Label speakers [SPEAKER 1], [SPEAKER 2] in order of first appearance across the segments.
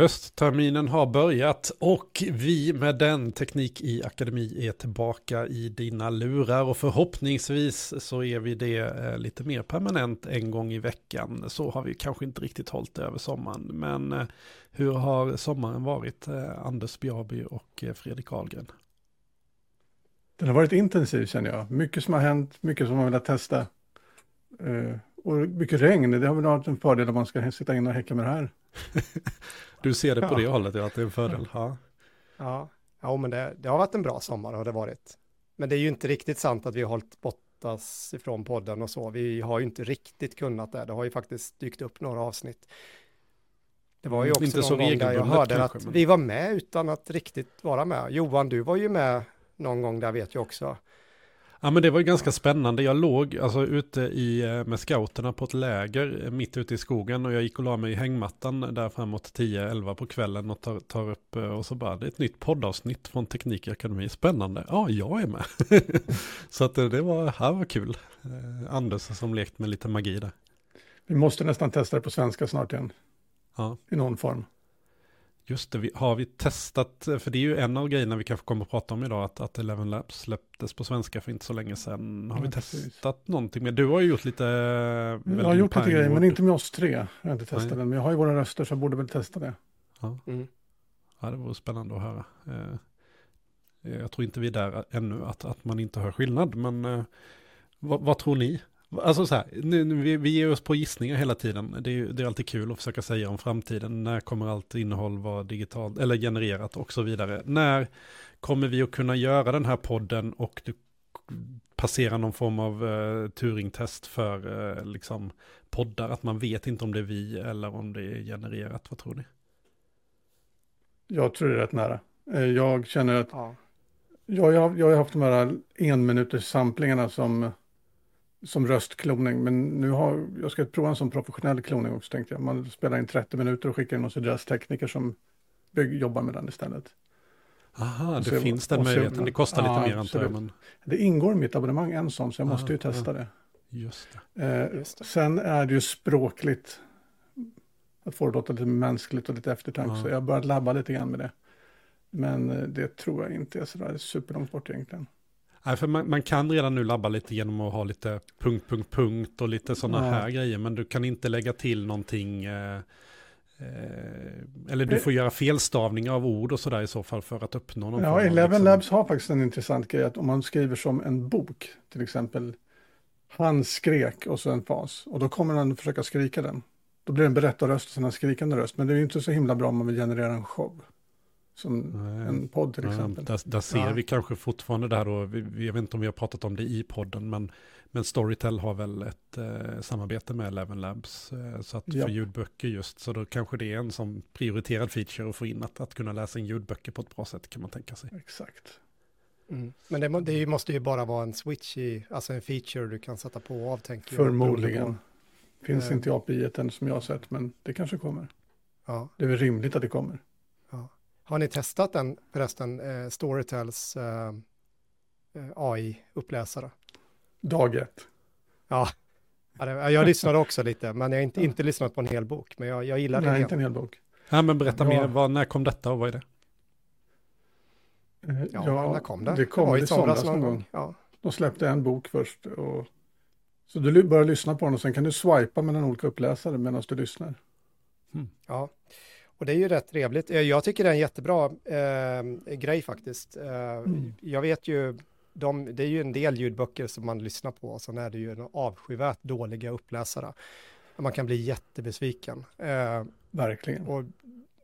[SPEAKER 1] Höstterminen har börjat och vi med den Teknik i Akademi är tillbaka i dina lurar och förhoppningsvis så är vi det eh, lite mer permanent en gång i veckan. Så har vi kanske inte riktigt hållit det över sommaren. Men eh, hur har sommaren varit, eh, Anders Bjarby och Fredrik Ahlgren?
[SPEAKER 2] Den har varit intensiv känner jag. Mycket som har hänt, mycket som man vill testa. Och mycket regn, det har väl varit en fördel om man ska sitta in och häcka med det här.
[SPEAKER 1] Du ser det på det hållet, ja, att det är en fördel. Ja,
[SPEAKER 3] ja, ja men det, det har varit en bra sommar har det varit. Men det är ju inte riktigt sant att vi har hållit bortas ifrån podden och så. Vi har ju inte riktigt kunnat det. Det har ju faktiskt dykt upp några avsnitt. Det var ju mm, också inte någon gång där jag hörde kanske, att men... vi var med utan att riktigt vara med. Johan, du var ju med någon gång där vet jag också.
[SPEAKER 1] Ja men det var ju ganska spännande. Jag låg alltså ute i, eh, med scouterna på ett läger eh, mitt ute i skogen och jag gick och la mig i hängmattan där framåt 10-11 på kvällen och tar, tar upp eh, och så bara det är ett nytt poddavsnitt från Teknikakademi. Spännande. Ja, jag är med. så att det var, här var kul. Anders som lekt med lite magi där.
[SPEAKER 2] Vi måste nästan testa det på svenska snart igen. Ja. I någon form.
[SPEAKER 1] Just det, vi, har vi testat, för det är ju en av grejerna vi kanske kommer att prata om idag, att, att Eleven Labs släpptes på svenska för inte så länge sedan. Har ja, vi testat precis. någonting med? Du har ju gjort lite...
[SPEAKER 2] Jag har gjort lite grejer, men inte med oss tre. Jag har inte testat den, men jag har ju våra röster så jag borde väl testa det.
[SPEAKER 1] Ja, mm. ja det vore spännande att höra. Eh, jag tror inte vi är där ännu, att, att man inte hör skillnad, men eh, vad, vad tror ni? Alltså så här, nu, nu, vi, vi ger oss på gissningar hela tiden. Det är, det är alltid kul att försöka säga om framtiden. När kommer allt innehåll vara digitalt eller genererat och så vidare. När kommer vi att kunna göra den här podden och du passera någon form av uh, Turing-test för uh, liksom poddar? Att man vet inte om det är vi eller om det är genererat. Vad tror ni?
[SPEAKER 2] Jag tror det är rätt nära. Eh, jag känner att ja. jag, jag, jag har haft de här en minuters samplingarna som som röstkloning. Men nu har jag ska prova en sån professionell kloning också tänkte jag. Man spelar in 30 minuter och skickar in hos jazztekniker som jobbar med den istället.
[SPEAKER 1] Aha, det finns den möjligheten. Det kostar ja, lite mer antar jag. Men...
[SPEAKER 2] Det ingår i mitt abonnemang en sån, så jag måste ju testa ja. det.
[SPEAKER 1] Just
[SPEAKER 2] det. Eh, Just det. Sen är det ju språkligt. Att få det låta lite mänskligt och lite eftertanke. Ja. Så jag har börjat labba lite grann med det. Men eh, det tror jag inte är sådär superlångt bort egentligen.
[SPEAKER 1] Nej, för man, man, kan redan nu labba lite genom att ha lite punkt, punkt, punkt och lite sådana här grejer. Men du kan inte lägga till någonting. Eh, eh, eller du får göra felstavningar av ord och sådär i så fall för att uppnå någon
[SPEAKER 2] Ja, Eleven liksom... Labs har faktiskt en intressant grej att om man skriver som en bok, till exempel han skrek och så en fas. Och då kommer han försöka skrika den. Då blir det en berättarröst och sen en skrikande röst. Men det är inte så himla bra om man vill generera en show. Som Nej. en podd till exempel.
[SPEAKER 1] Ja, där, där, ser ja. vi kanske fortfarande det här då, vi, jag vet inte om vi har pratat om det i podden, men, men Storytel har väl ett eh, samarbete med Eleven Labs, eh, så att ja. för ljudböcker just, så då kanske det är en som prioriterad feature att få in att, att kunna läsa in ljudböcker på ett bra sätt kan man tänka sig.
[SPEAKER 2] Exakt.
[SPEAKER 3] Mm. Men det, det, måste ju bara vara en switch i, alltså en feature du kan sätta på och av, tänker
[SPEAKER 2] Förmodligen. Finns uh, inte i API än som jag har sett, men det kanske kommer. Ja. Det är väl rimligt att det kommer.
[SPEAKER 3] Har ni testat den förresten, eh, Storytels eh, AI-uppläsare?
[SPEAKER 2] Dag ett.
[SPEAKER 3] Ja, jag lyssnade också lite, men jag har inte, inte lyssnat på en hel bok, men jag, jag gillar det.
[SPEAKER 2] Nej, inte en hel bok.
[SPEAKER 1] Ja, men berätta mer, vad, när kom detta och vad är det?
[SPEAKER 2] Eh, ja, ja när kom det? Det kom i somras någon gång. Ja. De släppte en bok först. Och, så du börjar lyssna på den och sen kan du swipa mellan olika uppläsare medan du lyssnar.
[SPEAKER 3] Mm. Ja, och det är ju rätt trevligt. Eh, jag tycker det är en jättebra eh, grej faktiskt. Eh, mm. Jag vet ju, de, det är ju en del ljudböcker som man lyssnar på, och sen är det ju en avskyvärt dåliga uppläsare. Man kan bli jättebesviken.
[SPEAKER 2] Eh, Verkligen.
[SPEAKER 3] Och,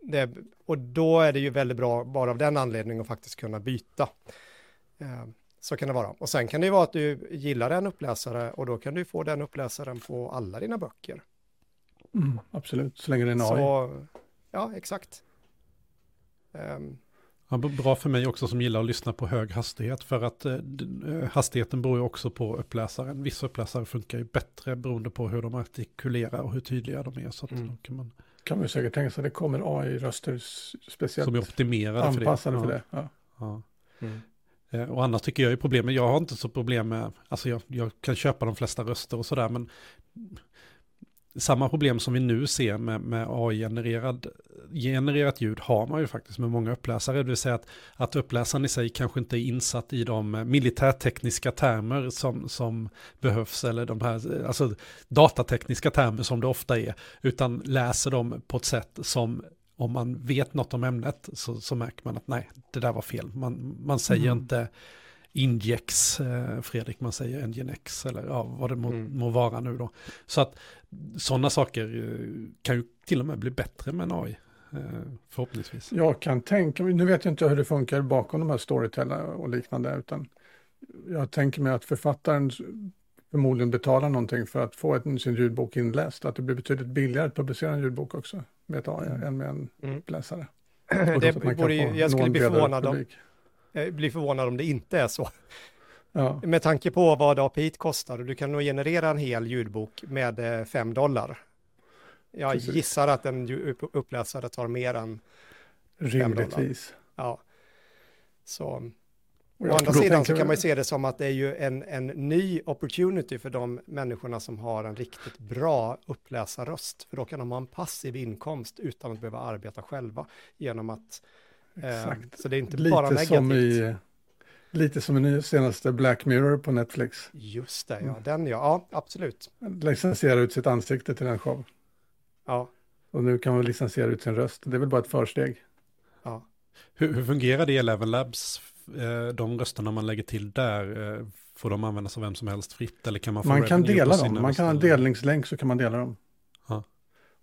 [SPEAKER 3] det, och då är det ju väldigt bra, bara av den anledningen, att faktiskt kunna byta. Eh, så kan det vara. Och sen kan det ju vara att du gillar en uppläsare och då kan du få den uppläsaren på alla dina böcker.
[SPEAKER 2] Mm, absolut, så länge det är AI. Så,
[SPEAKER 3] ja, exakt. Um,
[SPEAKER 1] ja, bra för mig också som gillar att lyssna på hög hastighet för att eh, eh, hastigheten beror ju också på uppläsaren. Vissa uppläsare funkar ju bättre beroende på hur de artikulerar och hur tydliga de är. Så att mm. kan man
[SPEAKER 2] kan man säkert tänka sig att det kommer AI-röster speciellt
[SPEAKER 1] som är optimerade
[SPEAKER 2] anpassade för det.
[SPEAKER 1] För det. Ja. Ja. Mm. Eh, och annars tycker jag ju problemet, jag har inte så problem med, alltså jag, jag kan köpa de flesta röster och sådär, men samma problem som vi nu ser med, med AI-genererad genererat ljud har man ju faktiskt med många uppläsare. Det vill säga att, att uppläsaren i sig kanske inte är insatt i de militärtekniska termer som, som behövs, eller de här alltså, datatekniska termer som det ofta är, utan läser dem på ett sätt som om man vet något om ämnet så, så märker man att nej, det där var fel. Man, man säger mm. inte Ingex, eh, Fredrik, man säger Nginx eller ja, vad det må, mm. må, vara nu då. Så att sådana saker eh, kan ju till och med bli bättre med en AI. Eh, förhoppningsvis.
[SPEAKER 2] Jag kan tänka mig, nu vet jag inte hur det funkar bakom de här storyteller och liknande, utan jag tänker mig att författaren förmodligen betalar någonting för att få ett, sin ljudbok inläst, att det blir betydligt billigare att publicera en ljudbok också med ett AI mm. än med en mm. läsare.
[SPEAKER 3] Det borde, jag skulle bli förvånad om, jag blir förvånad om det inte är så. Ja. Med tanke på vad API kostar, du kan nog generera en hel ljudbok med 5 eh, dollar. Jag Precis. gissar att en uppläsare tar mer än
[SPEAKER 2] Rimligtvis.
[SPEAKER 3] Ja. Så Å andra sidan så kan man ju se det som att det är ju en, en ny opportunity för de människorna som har en riktigt bra uppläsarröst. För då kan de ha en passiv inkomst utan att behöva arbeta själva genom att... Eh, så det är inte lite bara negativt. Som i,
[SPEAKER 2] lite som i senaste Black Mirror på Netflix.
[SPEAKER 3] Just det, ja. Mm. Den ja, ja absolut.
[SPEAKER 2] Licensiera ut sitt ansikte till en show.
[SPEAKER 3] Ja.
[SPEAKER 2] Och nu kan man licensiera ut sin röst. Det är väl bara ett försteg.
[SPEAKER 3] Ja.
[SPEAKER 1] Hur, hur fungerar det i Eleven Labs? Eh, de rösterna man lägger till där, eh, får de användas av vem som helst fritt? Eller kan man få
[SPEAKER 2] Man kan dela dem. Man kan ha en delningslänk så kan man dela dem.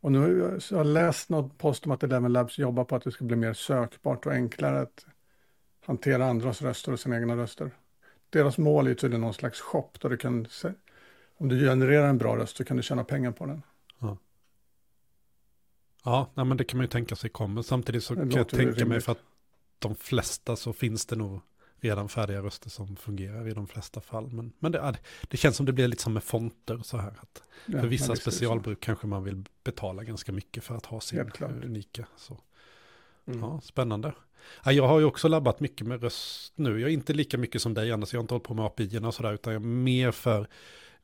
[SPEAKER 1] Ja.
[SPEAKER 2] Och nu så jag har läst något post om att Eleven Labs jobbar på att det ska bli mer sökbart och enklare att hantera andras röster och sina egna röster. Deras mål är tydligen någon slags shop där du kan, om du genererar en bra röst så kan du tjäna pengar på den.
[SPEAKER 1] Ja, nej, men det kan man ju tänka sig kommer. Samtidigt så kan jag tänka mig för att de flesta så finns det nog redan färdiga röster som fungerar i de flesta fall. Men, men det, det känns som det blir lite som med fonter så här. Att ja, för vissa specialbruk kanske man vill betala ganska mycket för att ha sin unika. Så. Mm. Ja, spännande. Ja, jag har ju också labbat mycket med röst nu. Jag är inte lika mycket som dig Anders, jag har inte hållit på med API och sådär, utan jag är mer för,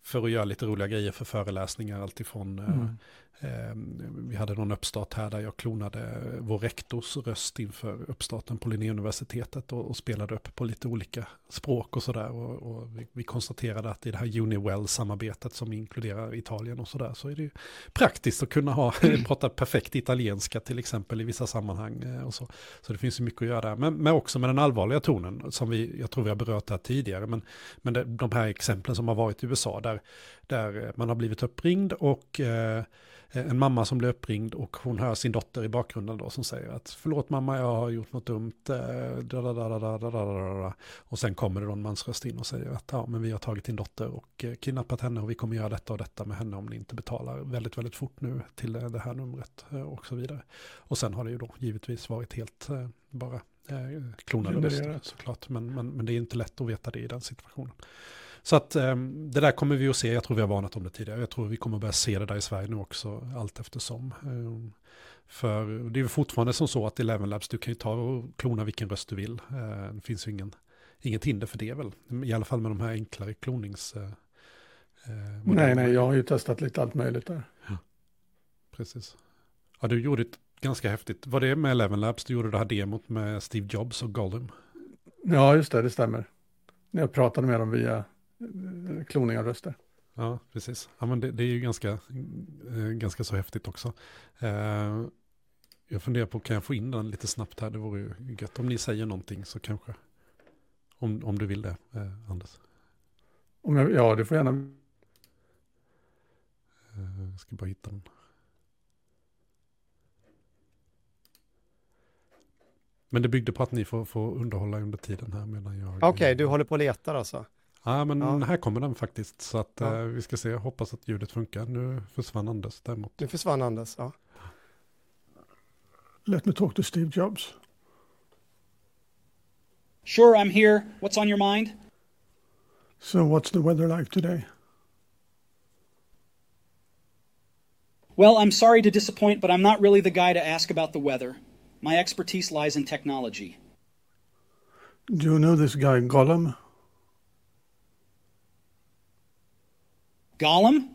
[SPEAKER 1] för att göra lite roliga grejer för föreläsningar, alltifrån eh, mm. Ehm, vi hade någon uppstart här där jag klonade vår rektors röst inför uppstarten på Linnéuniversitetet och, och spelade upp på lite olika språk och sådär. Och, och vi, vi, konstaterade att i det här Uniwell-samarbetet som inkluderar Italien och sådär så är det ju praktiskt att kunna ha, prata perfekt italienska till exempel i vissa sammanhang eh, och så. Så det finns ju mycket att göra där. Men, men också med den allvarliga tonen som vi, jag tror vi har berört här tidigare. Men, men det, de här exemplen som har varit i USA där, där man har blivit uppringd och Eh, en mamma som blir uppringd och hon hör sin dotter i bakgrunden då som säger att förlåt mamma jag har gjort något dumt. Eh, och sen kommer det då en mansröst in och säger att ja men vi har tagit din dotter och eh, kidnappat henne och vi kommer göra detta och detta med henne om ni inte betalar väldigt väldigt fort nu till det här numret och så vidare. Och sen har det ju då givetvis varit helt bara klonade röster såklart men, men, men det är inte lätt att veta det i den situationen. Så att um, det där kommer vi att se, jag tror vi har varnat om det tidigare, jag tror vi kommer att börja se det där i Sverige nu också, allt eftersom. Um, för det är fortfarande som så att i Eleven Labs, du kan ju ta och klona vilken röst du vill. Uh, det finns ju ingen, inget hinder för det väl, i alla fall med de här enklare klonings... Uh,
[SPEAKER 2] nej, nej, jag har ju testat lite allt möjligt där.
[SPEAKER 1] Ja. Precis. Ja, du gjorde ett ganska häftigt, var det med Eleven Labs, du gjorde det här demot med Steve Jobs och Gollum?
[SPEAKER 2] Ja, just det, det stämmer. När jag pratade med dem via kloning av röster.
[SPEAKER 1] Ja, precis. Ja, men det, det är ju ganska, eh, ganska så häftigt också. Eh, jag funderar på, kan jag få in den lite snabbt här? Det vore ju gött. Om ni säger någonting så kanske. Om, om du vill det, eh, Anders.
[SPEAKER 2] Om jag, ja, du får gärna.
[SPEAKER 1] Eh, jag ska bara hitta den. Men det byggde på att ni får, får underhålla under tiden här medan jag...
[SPEAKER 3] Okej, okay, du håller på och letar alltså?
[SPEAKER 1] Ja, men ja. här kommer den faktiskt. Så att ja. eh, vi ska se, jag hoppas att ljudet funkar. Nu försvann Anders däremot.
[SPEAKER 3] Nu försvann Anders, ja.
[SPEAKER 2] Let me talk to Steve Jobs.
[SPEAKER 4] Sure, I'm here. What's on your mind?
[SPEAKER 2] So what's the weather like today?
[SPEAKER 4] Well, I'm sorry to disappoint, but I'm not really the guy to ask about the weather. My expertise lies in technology.
[SPEAKER 2] Do you know this guy, Gollum?
[SPEAKER 4] Gollum?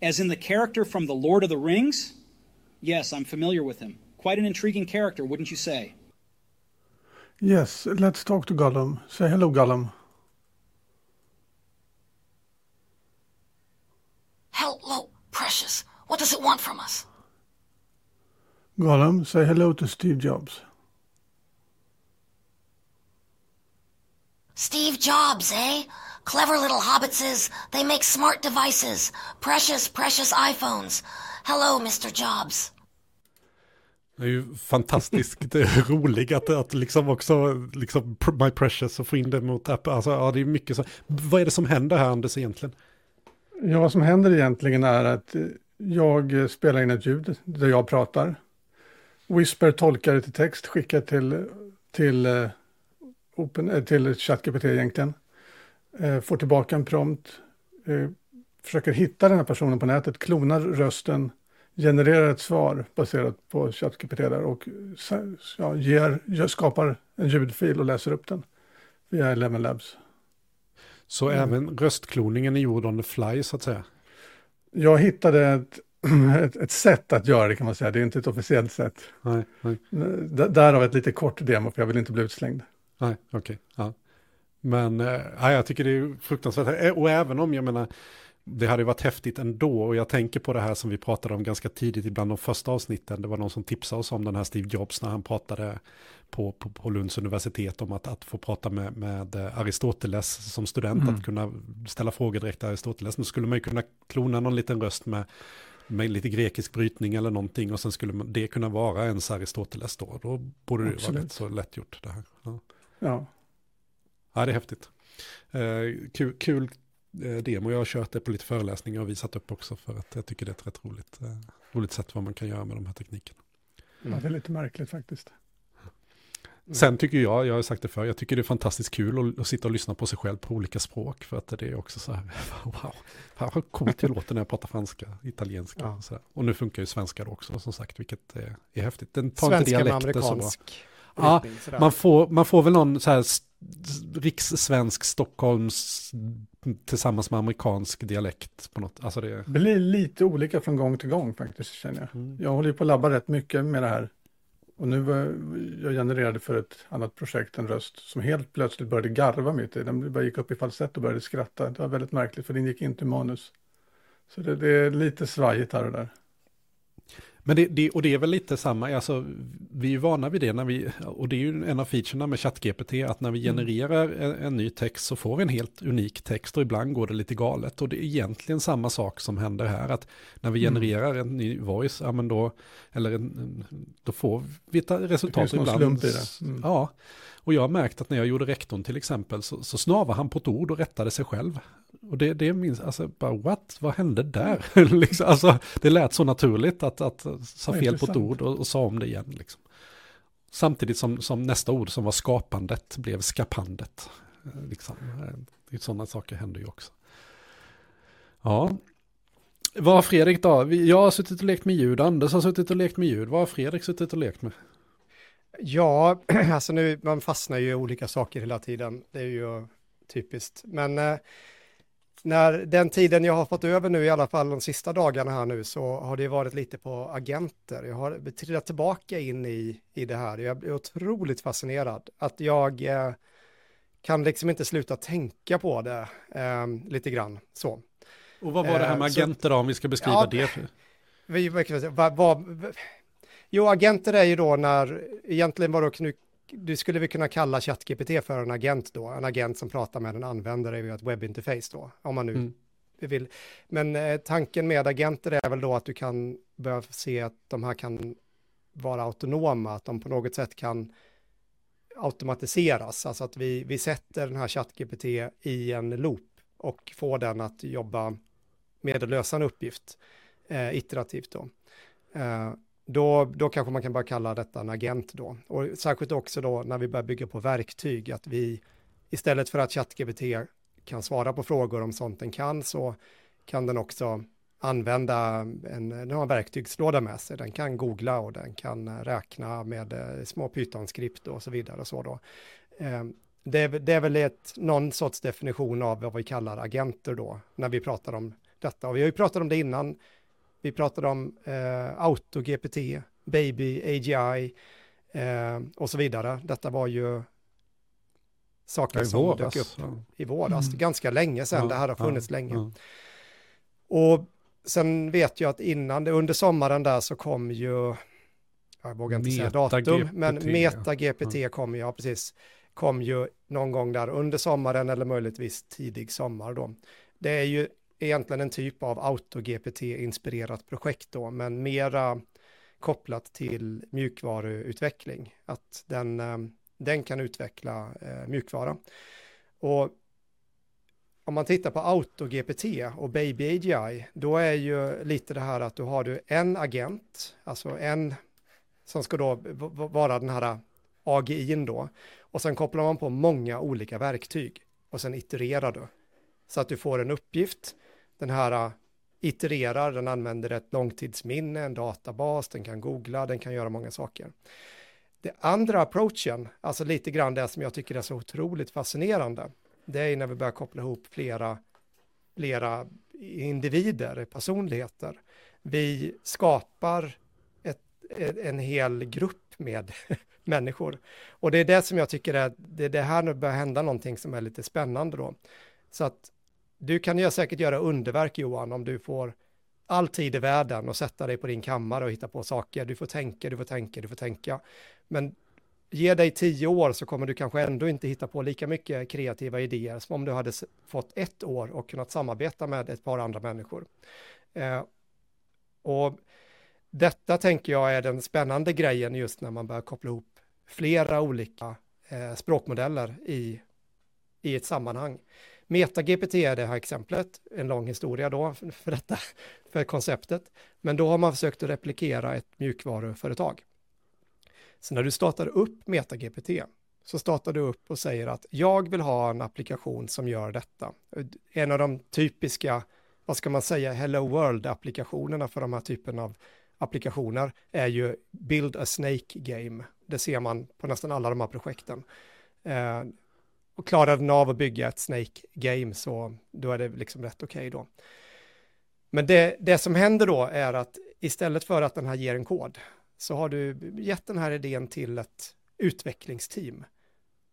[SPEAKER 4] As in the character from The Lord of the Rings? Yes, I'm familiar with him. Quite an intriguing character, wouldn't you say?
[SPEAKER 2] Yes, let's talk to Gollum. Say hello, Gollum.
[SPEAKER 5] Hello, precious. What does it want from us?
[SPEAKER 2] Gollum, say hello to Steve Jobs.
[SPEAKER 5] Steve Jobs, eh? Clever little hobbitses. They make smart devices. Precious, precious iPhones. Hello, Mr Jobs.
[SPEAKER 1] Det är ju fantastiskt roligt att, att liksom också, liksom My Precious och få in det mot Apple. Alltså, ja, det är mycket så. Vad är det som händer här, Anders, egentligen?
[SPEAKER 2] Ja, vad som händer egentligen är att jag spelar in ett ljud där jag pratar. Whisper tolkar det till text, skickar till, till, uh, open, uh, till ChatGPT egentligen. Uh, får tillbaka en prompt, försöker hitta den här personen på nätet, klonar rösten, genererar ett svar baserat på ChatGPT och ja, ger, skapar en ljudfil och läser upp den via Eleven Labs.
[SPEAKER 1] Så mm. även röstkloningen är gjord on the fly så att säga?
[SPEAKER 2] Jag hittade ett, ett, ett, sätt att göra det kan man säga, det är inte ett officiellt sätt.
[SPEAKER 1] Nej, nej.
[SPEAKER 2] Därav ett lite kort demo för jag vill inte bli utslängd.
[SPEAKER 1] Nej, okej. Okay, ja. Men äh, jag tycker det är fruktansvärt. Och även om jag menar, det hade varit häftigt ändå och jag tänker på det här som vi pratade om ganska tidigt ibland de första avsnitten. Det var någon som tipsade oss om den här Steve Jobs när han pratade på, på, på Lunds universitet om att, att få prata med, med Aristoteles som student, mm. att kunna ställa frågor direkt till Aristoteles. Nu skulle man ju kunna klona någon liten röst med, med lite grekisk brytning eller någonting och sen skulle man, det kunna vara ens Aristoteles då. Då borde det Absolut. vara rätt så lätt gjort det här. Ja.
[SPEAKER 2] Ja,
[SPEAKER 1] ja det är häftigt. Eh, kul, kul Eh, demo. Jag har kört det på lite föreläsningar och visat upp också för att jag tycker det är ett rätt roligt, eh, roligt sätt vad man kan göra med de här teknikerna.
[SPEAKER 2] Mm. Ja, det är lite märkligt faktiskt.
[SPEAKER 1] Mm. Sen tycker jag, jag har sagt det förr, jag tycker det är fantastiskt kul att, att, sitta och lyssna på sig själv på olika språk. För att det är också så här, wow, vad coolt jag låter när jag pratar franska, italienska ja. och så här. Och nu funkar ju svenska då också som sagt, vilket är, är häftigt. Den
[SPEAKER 3] tar svenska med amerikansk.
[SPEAKER 1] Ja, man får, man får väl någon så här rikssvensk Stockholms tillsammans med amerikansk dialekt på något. Alltså det...
[SPEAKER 2] det blir lite olika från gång till gång faktiskt känner jag. Mm. Jag håller ju på att labba rätt mycket med det här. Och nu var jag genererade för ett annat projekt en röst som helt plötsligt började garva mitt i. Den bara gick upp i falsett och började skratta. Det var väldigt märkligt för den gick inte i manus. Så det, det är lite svajigt här och där.
[SPEAKER 1] Men det, det, och det är väl lite samma, alltså, vi är vana vid det när vi, och det är ju en av featurerna med ChatGPT, att när vi mm. genererar en, en, ny text så får vi en helt unik text och ibland går det lite galet. Och det är egentligen samma sak som händer här, att när vi mm. genererar en ny voice, ja men då, eller en, då får vi ett resultat
[SPEAKER 2] det ibland. Slump i det.
[SPEAKER 1] Mm. Ja, och jag har märkt att när jag gjorde rektorn till exempel så, så snavade han på ett ord och rättade sig själv. Och det, det minns, alltså bara what, vad hände där? liksom, alltså, det lät så naturligt att, att sa fel på ett ord och, och, sa om det igen. Liksom. Samtidigt som, som nästa ord som var skapandet blev skapandet. Eh, liksom. Eh, sådana saker händer ju också. Ja. Vad har Fredrik då? Jag har suttit och lekt med ljud, Anders har suttit och lekt med ljud. Vad har Fredrik suttit och lekt med?
[SPEAKER 3] Ja, alltså nu, man fastnar ju i olika saker hela tiden. Det är ju typiskt. Men eh, när den tiden jag har fått över nu, i alla fall de sista dagarna här nu, så har det varit lite på agenter. Jag har trillat tillbaka in i, i det här. Jag är otroligt fascinerad. Att jag eh, kan liksom inte sluta tänka på det eh, lite grann så.
[SPEAKER 1] Och vad var det här med eh, agenter då, om vi ska beskriva ja, det?
[SPEAKER 3] Vi, vad, vad, jo, agenter är ju då när, egentligen var Knut du skulle vi kunna kalla ChatGPT för en agent då, en agent som pratar med en användare via ett webbinterface då, om man nu mm. vill. Men eh, tanken med agenter är väl då att du kan börja se att de här kan vara autonoma, att de på något sätt kan automatiseras, alltså att vi, vi sätter den här ChatGPT i en loop och får den att jobba med att lösa en uppgift eh, iterativt då. Eh, då, då kanske man kan börja kalla detta en agent då. Och särskilt också då när vi börjar bygga på verktyg, att vi istället för att ChatGPT kan svara på frågor om sånt den kan, så kan den också använda en, den har en verktygslåda med sig. Den kan googla och den kan räkna med eh, små Python-skript och så vidare och så då. Eh, det, det, är väl ett, någon sorts definition av vad vi kallar agenter då, när vi pratar om detta. Och vi har ju pratat om det innan. Vi pratade om eh, AutoGPT, Baby AGI eh, och så vidare. Detta var ju saker som våras, dök upp ja. i våras, mm. ganska länge sedan. Ja, det här har funnits länge. Och sen vet jag att innan det, under sommaren där så kom ju, jag vågar inte Meta säga datum, GPT, men Meta GPT ja. kom ju, ja precis, kom ju någon gång där under sommaren eller möjligtvis tidig sommar då. Det är ju egentligen en typ av AutoGPT-inspirerat projekt då, men mera kopplat till mjukvaruutveckling, att den, eh, den kan utveckla eh, mjukvara. Och om man tittar på AutoGPT och Baby AGI, då är ju lite det här att du har du en agent, alltså en som ska då vara den här AGI då, och sen kopplar man på många olika verktyg och sen itererar du. Så att du får en uppgift, den här äh, itererar, den använder ett långtidsminne, en databas, den kan googla, den kan göra många saker. Det andra approachen, alltså lite grann det som jag tycker är så otroligt fascinerande, det är när vi börjar koppla ihop flera, flera individer, personligheter. Vi skapar ett, en hel grupp med människor. Och det är det som jag tycker är, det är det här nu börjar hända någonting som är lite spännande då. Så att du kan ju säkert göra underverk Johan om du får all tid i världen och sätta dig på din kammare och hitta på saker. Du får tänka, du får tänka, du får tänka. Men ge dig tio år så kommer du kanske ändå inte hitta på lika mycket kreativa idéer som om du hade fått ett år och kunnat samarbeta med ett par andra människor. Eh, och detta tänker jag är den spännande grejen just när man börjar koppla ihop flera olika eh, språkmodeller i, i ett sammanhang. MetaGPT är det här exemplet, en lång historia då för detta, för konceptet. Men då har man försökt att replikera ett mjukvaruföretag. Så när du startar upp MetaGPT så startar du upp och säger att jag vill ha en applikation som gör detta. En av de typiska, vad ska man säga, Hello World-applikationerna för de här typen av applikationer är ju Build a Snake Game. Det ser man på nästan alla de här projekten. Eh, och klarar den av att bygga ett Snake Game så då är det liksom rätt okej okay då. Men det, det som händer då är att istället för att den här ger en kod så har du gett den här idén till ett utvecklingsteam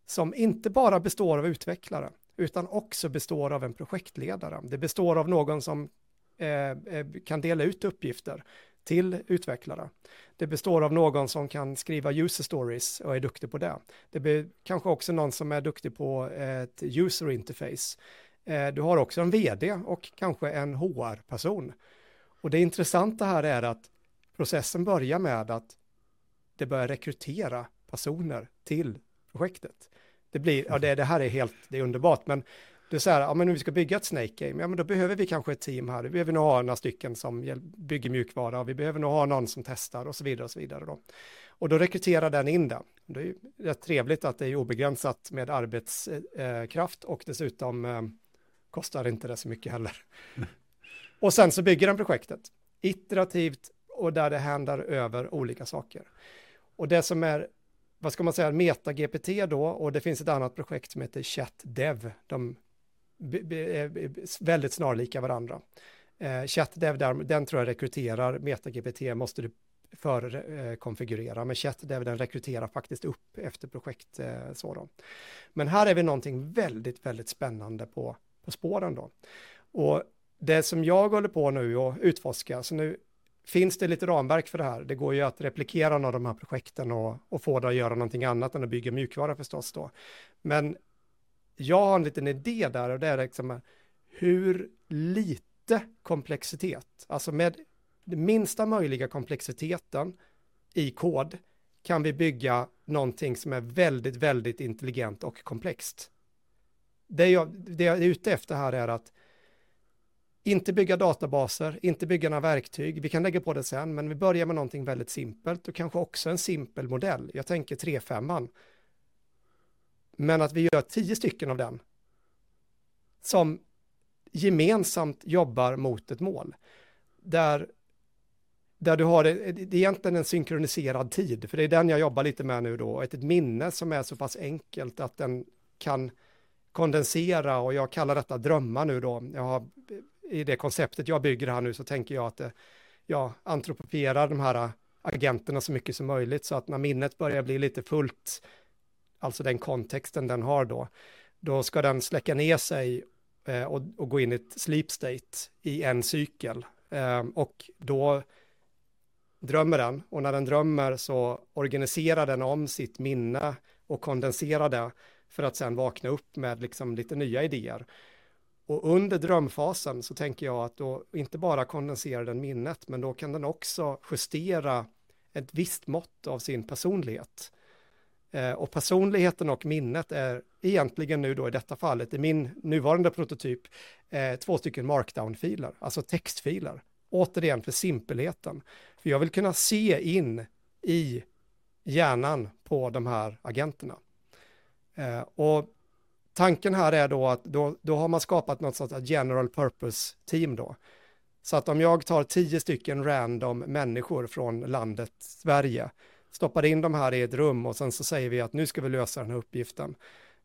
[SPEAKER 3] som inte bara består av utvecklare utan också består av en projektledare. Det består av någon som eh, eh kan dela ut uppgifter till utvecklare. Det består av någon som kan skriva user stories och är duktig på det. Det blir kanske också någon som är duktig på eh, ett user interface. Eh, du har också en vd och kanske en HR-person. Och det intressanta här är att processen börjar med att det börjar rekrytera personer till projektet. Det blir, ja det, det här är helt, det är underbart, men det är så här, ja men om vi ska bygga ett Snake Game, ja men då behöver vi kanske ett team här, vi behöver nog ha några stycken som bygger mjukvara, vi behöver nog ha någon som testar och så vidare och så vidare då. Och då rekryterar den in det. Det är ju rätt trevligt att det är obegränsat med arbetskraft och dessutom eh, kostar inte det så mycket heller. Och sen så bygger den projektet iterativt och där det händer över olika saker. Och det som är, vad ska man säga, MetaGPT då, och det finns ett annat projekt som heter ChatDev. De Eh, väldigt snarlika varandra. Eh, ChatDev, den tror jag rekryterar, MetaGPT måste du förkonfigurera, eh, men ChatDev den rekryterar faktiskt upp efter projekt eh, så då. Men här är vi någonting väldigt, väldigt spännande på, på spåren då. Och det som jag håller på nu och utforska, så nu finns det lite ramverk för det här. Det går ju att replikera några av de här projekten och, och få det att göra någonting annat än att bygga mjukvara förstås då. Men jag har en liten idé där och det är liksom eh, hur lite komplexitet, alltså med minsta möjliga komplexiteten i kod kan vi bygga någonting som är väldigt, väldigt intelligent och komplext. Det jag, det jag är ute efter här är att inte bygga databaser, inte bygga några verktyg. Vi kan lägga på det sen, men vi börjar med någonting väldigt simpelt och kanske också en simpel modell. Jag tänker 3.5. Men att vi gör tio stycken av den som gemensamt jobbar mot ett mål. Där, där du har det, det är egentligen en synkroniserad tid, för det är den jag jobbar lite med nu då, ett, ett minne som är så pass enkelt att den kan kondensera och jag kallar detta drömmar nu då. Jag har i det konceptet jag bygger här nu så tänker jag att det, jag antropofierar de här agenterna så mycket som möjligt så att när minnet börjar bli lite fullt, alltså den kontexten den har då, då ska den släcka ner sig eh, och, och, gå in i ett sleep state i en cykel. Eh, och då drömmer den och när den drömmer så organiserar den om sitt minne och kondenserar det för att sen vakna upp med liksom lite nya idéer. Och under drömfasen så tänker jag att då inte bara kondenserar den minnet, men då kan den också justera ett visst mått av sin personlighet. Eh, och personligheten och minnet är egentligen nu då i detta fallet, i min nuvarande prototyp, eh, två stycken markdown-filer, alltså textfiler. Återigen för simpelheten. För jag vill kunna se in i hjärnan på de här agenterna. Eh, och tanken här är då att då, då har man skapat något sorts general purpose team då. Så att om jag tar tio stycken random människor från landet Sverige, stoppar in dem här i ett rum och sen så säger vi att nu ska vi lösa den här uppgiften.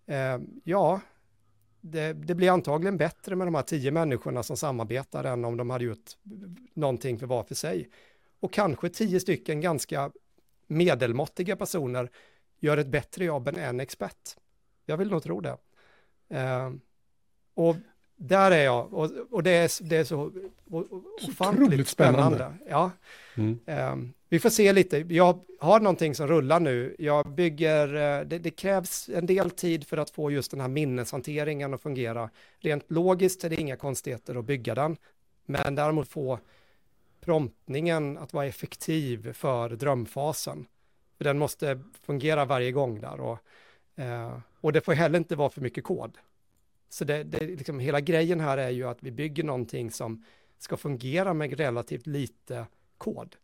[SPEAKER 3] Eh, ja, det, det, blir antagligen bättre med de här tio människorna som samarbetar än om de hade gjort någonting för var för sig. Och kanske tio stycken ganska medelmåttiga personer gör ett bättre jobb än en expert. Jag vill nog tro det. Eh, och där är jag, och, och det, är, det är så, ofantligt spännande. spännande. Ja. Mm. Um, vi får se lite, jag har någonting som rullar nu, jag bygger, uh, det, det, krävs en del tid för att få just den här minneshanteringen att fungera. Rent logiskt är det inga konstigheter att bygga den, men däremot få promptningen att vara effektiv för drömfasen. För den måste fungera varje gång där och, uh, och det får heller inte vara för mycket kod. Så det, det, liksom, hela grejen här är ju att vi bygger någonting som ska fungera med relativt lite kod.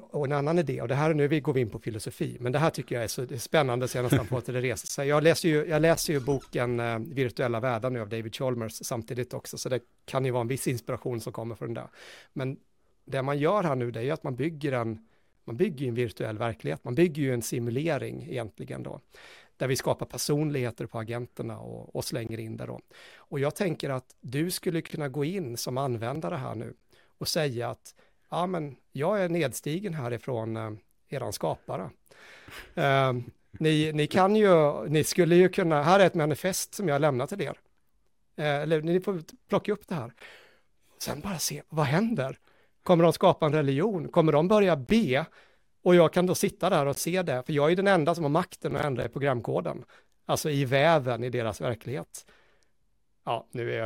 [SPEAKER 3] Och en annan idé, och det här nu går vi in på filosofi, men det här tycker jag är så är spännande så jag nästan på att det reser sig. Jag läser ju, jag läser ju boken eh, Virtuella världar nu av David Chalmers samtidigt också, så det kan ju vara en viss inspiration som kommer från det. Men det man gör här nu, det är ju att man bygger en, man bygger en virtuell verklighet, man bygger ju en simulering egentligen då där vi skapar personligheter på agenterna och, och slänger in det då. Och jag tänker att du skulle kunna gå in som användare här nu och säga att ja, men jag är nedstigen härifrån eh, eran skapare. Eh, ni, ni kan ju, ni skulle ju kunna, här är ett manifest som jag lämnar till er. Eh, eller ni får plocka upp det här. Sen bara se, vad händer? Kommer de skapa en religion? Kommer de börja be och jag kan då sitta där och se det, för jag är den enda som har makten att ändra i programkoden. Alltså i väven i deras verklighet. Ja, nu är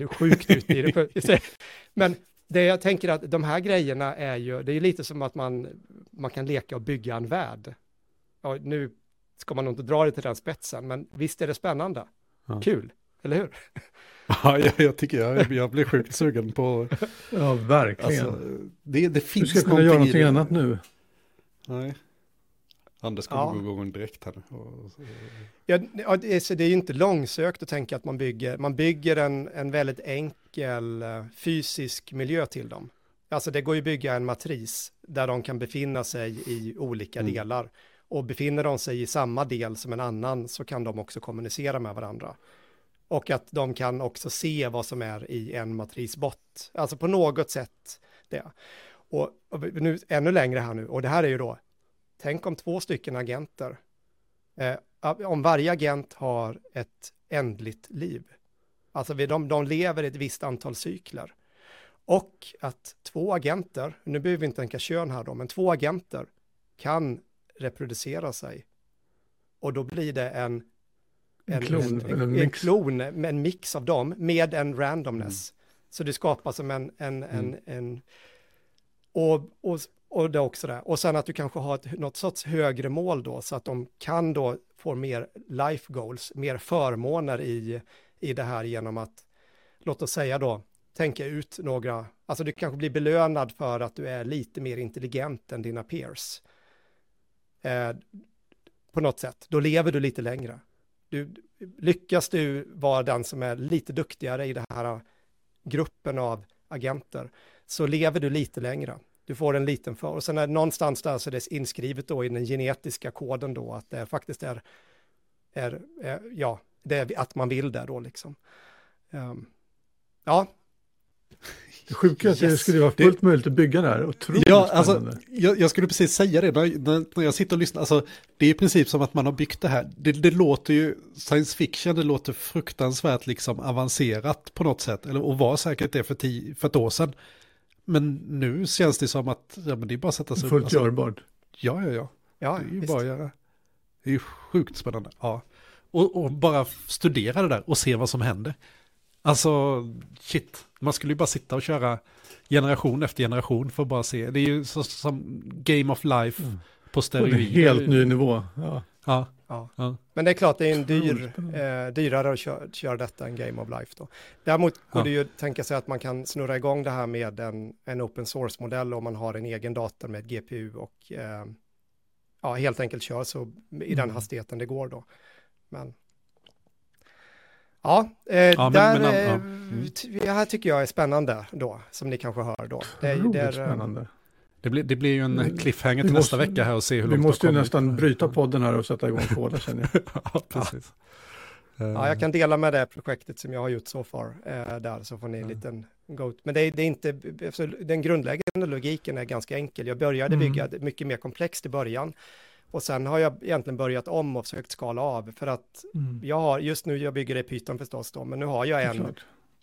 [SPEAKER 3] jag sjukt ute i det. Men det jag tänker att de här grejerna är ju, det är lite som att man, man kan leka och bygga en värld. Ja, nu ska man nog inte dra det till den spetsen, men visst är det spännande. Ja. Kul, eller hur?
[SPEAKER 1] Ja, jag, jag tycker jag, jag blir sjukt sugen på...
[SPEAKER 2] Ja, verkligen. Alltså,
[SPEAKER 1] det, det finns
[SPEAKER 2] du ska kunna göra någonting annat nu.
[SPEAKER 1] Nej. Anders kommer ja. gå igång direkt här.
[SPEAKER 3] Ja, det är, det är ju inte långsökt att tänka att man bygger, man bygger en, en väldigt enkel eh, fysisk miljö till dem. Alltså det går ju att bygga en matris där de kan befinna sig i olika mm. delar. Och befinner de sig i samma del som en annan så kan de också kommunicera med varandra. Och att de kan också se vad som är i en matrisbott. Alltså på något sätt det. Och, och nu ännu längre här nu, och det här är ju då, tänk om två stycken agenter, eh, om varje agent har ett ändligt liv. Alltså de, de lever ett visst antal cykler. Och att två agenter, nu behöver vi inte tänka kön här då, men två agenter kan reproducera sig. Och då blir det en,
[SPEAKER 2] en, klon,
[SPEAKER 3] en, en, en klon en mix av dem med en randomness. Mm. Så det skapas som en, en, mm. en, en och, och, och det också det. Och sen att du kanske har ett, något sorts högre mål då, så att de kan då få mer life goals, mer förmåner i, i det här genom att, låt oss säga då, tänka ut några, alltså du kanske blir belönad för att du är lite mer intelligent än dina peers. Eh, på något sätt, då lever du lite längre. Du, lyckas du vara den som är lite duktigare i den här eh, gruppen av agenter, så lever du lite längre. Du får en liten för, och sen är det någonstans där så är det inskrivet då i den genetiska koden då att det faktiskt är, är, är ja, det är att man vill det då liksom. Um, ja,
[SPEAKER 2] Det sjuka är att det
[SPEAKER 1] Yes.
[SPEAKER 2] skulle vara fullt möjligt att bygga det här. Otroligt
[SPEAKER 1] Ja, alltså, jag, jag skulle precis säga det när, när, när jag sitter och lyssnar. Alltså, det är i princip som att man har byggt det här. Det, det låter ju science fiction, det låter fruktansvärt liksom avancerat på något sätt. Eller, och var säkert det för, tio, för ett år sedan. Men nu känns det som att ja, men det är bara att sätta sig upp.
[SPEAKER 2] Fullt
[SPEAKER 1] Alltså,
[SPEAKER 2] görbart.
[SPEAKER 1] Ja, ja, ja.
[SPEAKER 3] Ja,
[SPEAKER 1] Det är ju
[SPEAKER 3] visst.
[SPEAKER 1] bara att göra. Det är ju sjukt spännande. Ja. Och, och bara studera det där och se vad som händer. Alltså, shit. Man skulle ju bara sitta och köra generation efter generation för att bara se. Det är ju så, som Game of Life på
[SPEAKER 2] På en
[SPEAKER 1] steroider.
[SPEAKER 2] helt ny nivå. Ja.
[SPEAKER 1] Ja,
[SPEAKER 3] Ja.
[SPEAKER 1] ja.
[SPEAKER 3] Men det är klart, det är en dyr, eh, dyrare att köra, köra detta än Game of Life då. Däremot går
[SPEAKER 1] Ja.
[SPEAKER 3] det ju att tänka sig att man kan snurra igång det här med en, en open source-modell om man har en egen dator med GPU och eh, ja, helt enkelt kör så i den
[SPEAKER 2] Mm.
[SPEAKER 3] hastigheten det går då. Men ja, eh,
[SPEAKER 1] men-
[SPEAKER 3] där,
[SPEAKER 1] men, ja,
[SPEAKER 3] eh,
[SPEAKER 1] mm.
[SPEAKER 3] här tycker jag är spännande då, som ni kanske hör då. Det, det är, eh,
[SPEAKER 2] spännande.
[SPEAKER 1] Det, blir, det blir ju en
[SPEAKER 2] Mm.
[SPEAKER 1] cliffhanger
[SPEAKER 2] Vi
[SPEAKER 1] till nästa
[SPEAKER 2] måste-
[SPEAKER 1] vecka här och se hur
[SPEAKER 2] Vi
[SPEAKER 1] långt
[SPEAKER 2] måste ju nästan bryta podden här och sätta igång koden känner jag.
[SPEAKER 1] ja, precis.
[SPEAKER 3] Ja, jag kan dela med det projektet som jag har gjort så far eh, där så får ni en
[SPEAKER 1] Mm.
[SPEAKER 3] liten go Men det är, det är inte, alltså, den grundläggande logiken är ganska enkel. Jag började
[SPEAKER 2] Mm.
[SPEAKER 3] bygga det mycket mer komplext i början och sen har jag egentligen börjat om och försökt skala av för att jag har, just nu jag bygger det i Python förstås då, men nu har jag en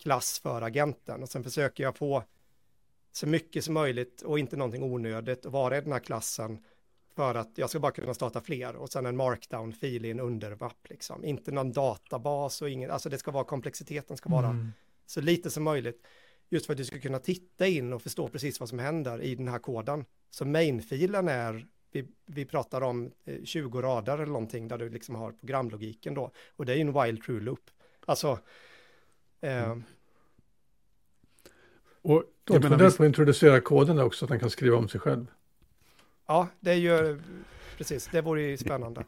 [SPEAKER 3] klass för agenten och sen försöker jag få så mycket som möjligt och inte någonting onödigt att vara i den här klassen för att jag ska bara kunna starta fler och sen en markdown-fil i en undervapp liksom. Inte någon databas och ingen, alltså det ska vara komplexiteten ska vara
[SPEAKER 2] Mm.
[SPEAKER 3] så lite som möjligt. Just för att du ska kunna titta in och förstå precis vad som händer i den här koden. Så mainfilen är, vi, vi pratar om eh, 20 rader eller någonting där du liksom har programlogiken då. Och det är ju en while true loop. Alltså, eh,
[SPEAKER 1] Och,
[SPEAKER 2] Du
[SPEAKER 1] jag menar,
[SPEAKER 2] på att introducera koden också, att den kan skriva om sig själv.
[SPEAKER 3] ja, det är ju, precis, det vore ju spännande.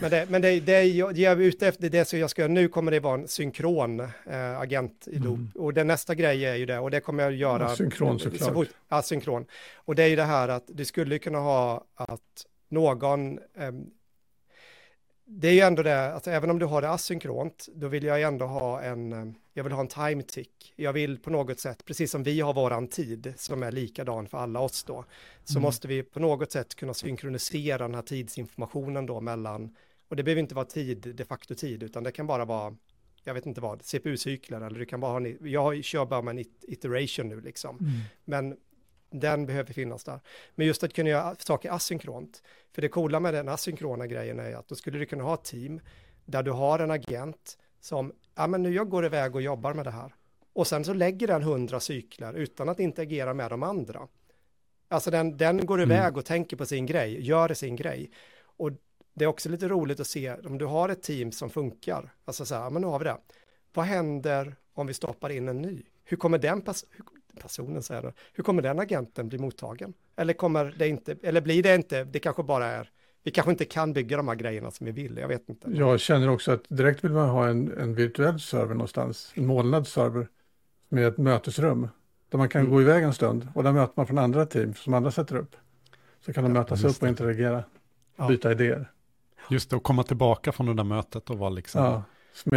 [SPEAKER 3] Men det, men det, det är jag, jag är ute efter, det som jag ska göra nu kommer det vara en synkron eh, agent i loop.
[SPEAKER 2] Mm.
[SPEAKER 3] Och den nästa grej är ju det, och det kommer jag göra.
[SPEAKER 2] Ja, synkron
[SPEAKER 3] så
[SPEAKER 2] såklart.
[SPEAKER 3] fort- Ja, synkron. Och det är ju det här att du skulle kunna ha att någon, ehm, det är ju ändå det, alltså även om du har det asynkront, då vill jag ändå ha en, eh, jag vill ha en time tick. Jag vill på något sätt, precis som vi har våran tid, som är likadan för alla oss då, så
[SPEAKER 2] Mm.
[SPEAKER 3] måste vi på något sätt kunna synkronisera den här tidsinformationen då mellan, och det behöver inte vara tid, de facto tid, utan det kan bara vara, jag vet inte vad, CPU-cykler, eller du kan bara ha, jag kör bara med en it- iteration nu liksom, men den behöver finnas där. Men just att kunna göra saker asynkront. För det coola med den asynkrona grejen är att då skulle du kunna ha ett team där du har en agent som, ja men nu jag går iväg och jobbar med det här. Och sen så lägger den hundra cykler utan att interagera med de andra. Alltså den, den går iväg och tänker på sin grej, gör sin grej. Och det är också lite roligt att se om du har ett team som funkar. Alltså så här, men nu har vi det. Vad händer om vi stoppar in en ny? Hur kommer den personen säger hur kommer den agenten bli mottagen? Eller kommer det inte, eller blir det inte, det kanske bara är, vi kanske inte kan bygga de här grejerna som vi vill, jag vet inte.
[SPEAKER 2] Jag känner också att direkt vill man ha en, en virtuell server någonstans, en molnad server med ett mötesrum där man kan
[SPEAKER 1] Mm.
[SPEAKER 2] gå iväg en stund och där möter man från andra team som andra sätter upp. Så kan de mötas
[SPEAKER 1] just
[SPEAKER 2] upp och interagera,
[SPEAKER 3] Ja.
[SPEAKER 2] byta idéer.
[SPEAKER 1] just det, att komma tillbaka från det där mötet och vara liksom...
[SPEAKER 2] Ja,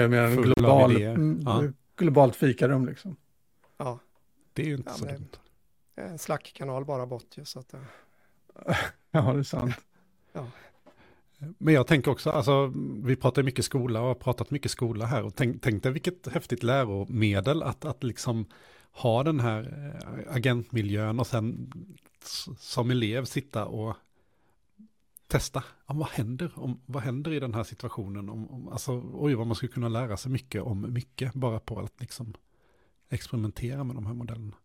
[SPEAKER 2] är mer en global, mm,
[SPEAKER 1] Ja.
[SPEAKER 2] globalt fikarum liksom.
[SPEAKER 3] Ja,
[SPEAKER 1] Det är ju inte
[SPEAKER 3] Ja,
[SPEAKER 1] så dumt.
[SPEAKER 3] en Slack-kanal bara bort ju, så att, eh,
[SPEAKER 2] Ja, det är sant.
[SPEAKER 1] Men jag tänker också, alltså vi pratar mycket skola och har pratat mycket skola här och tänk, tänk dig vilket häftigt läromedel att, att liksom ha den här eh, agentmiljön och sen som elev sitta och testa. Ja, vad, händer om, vad händer i den här situationen? Om, om, alltså, oj, vad man skulle kunna lära sig mycket om mycket bara på att liksom experimentera med de här modellerna.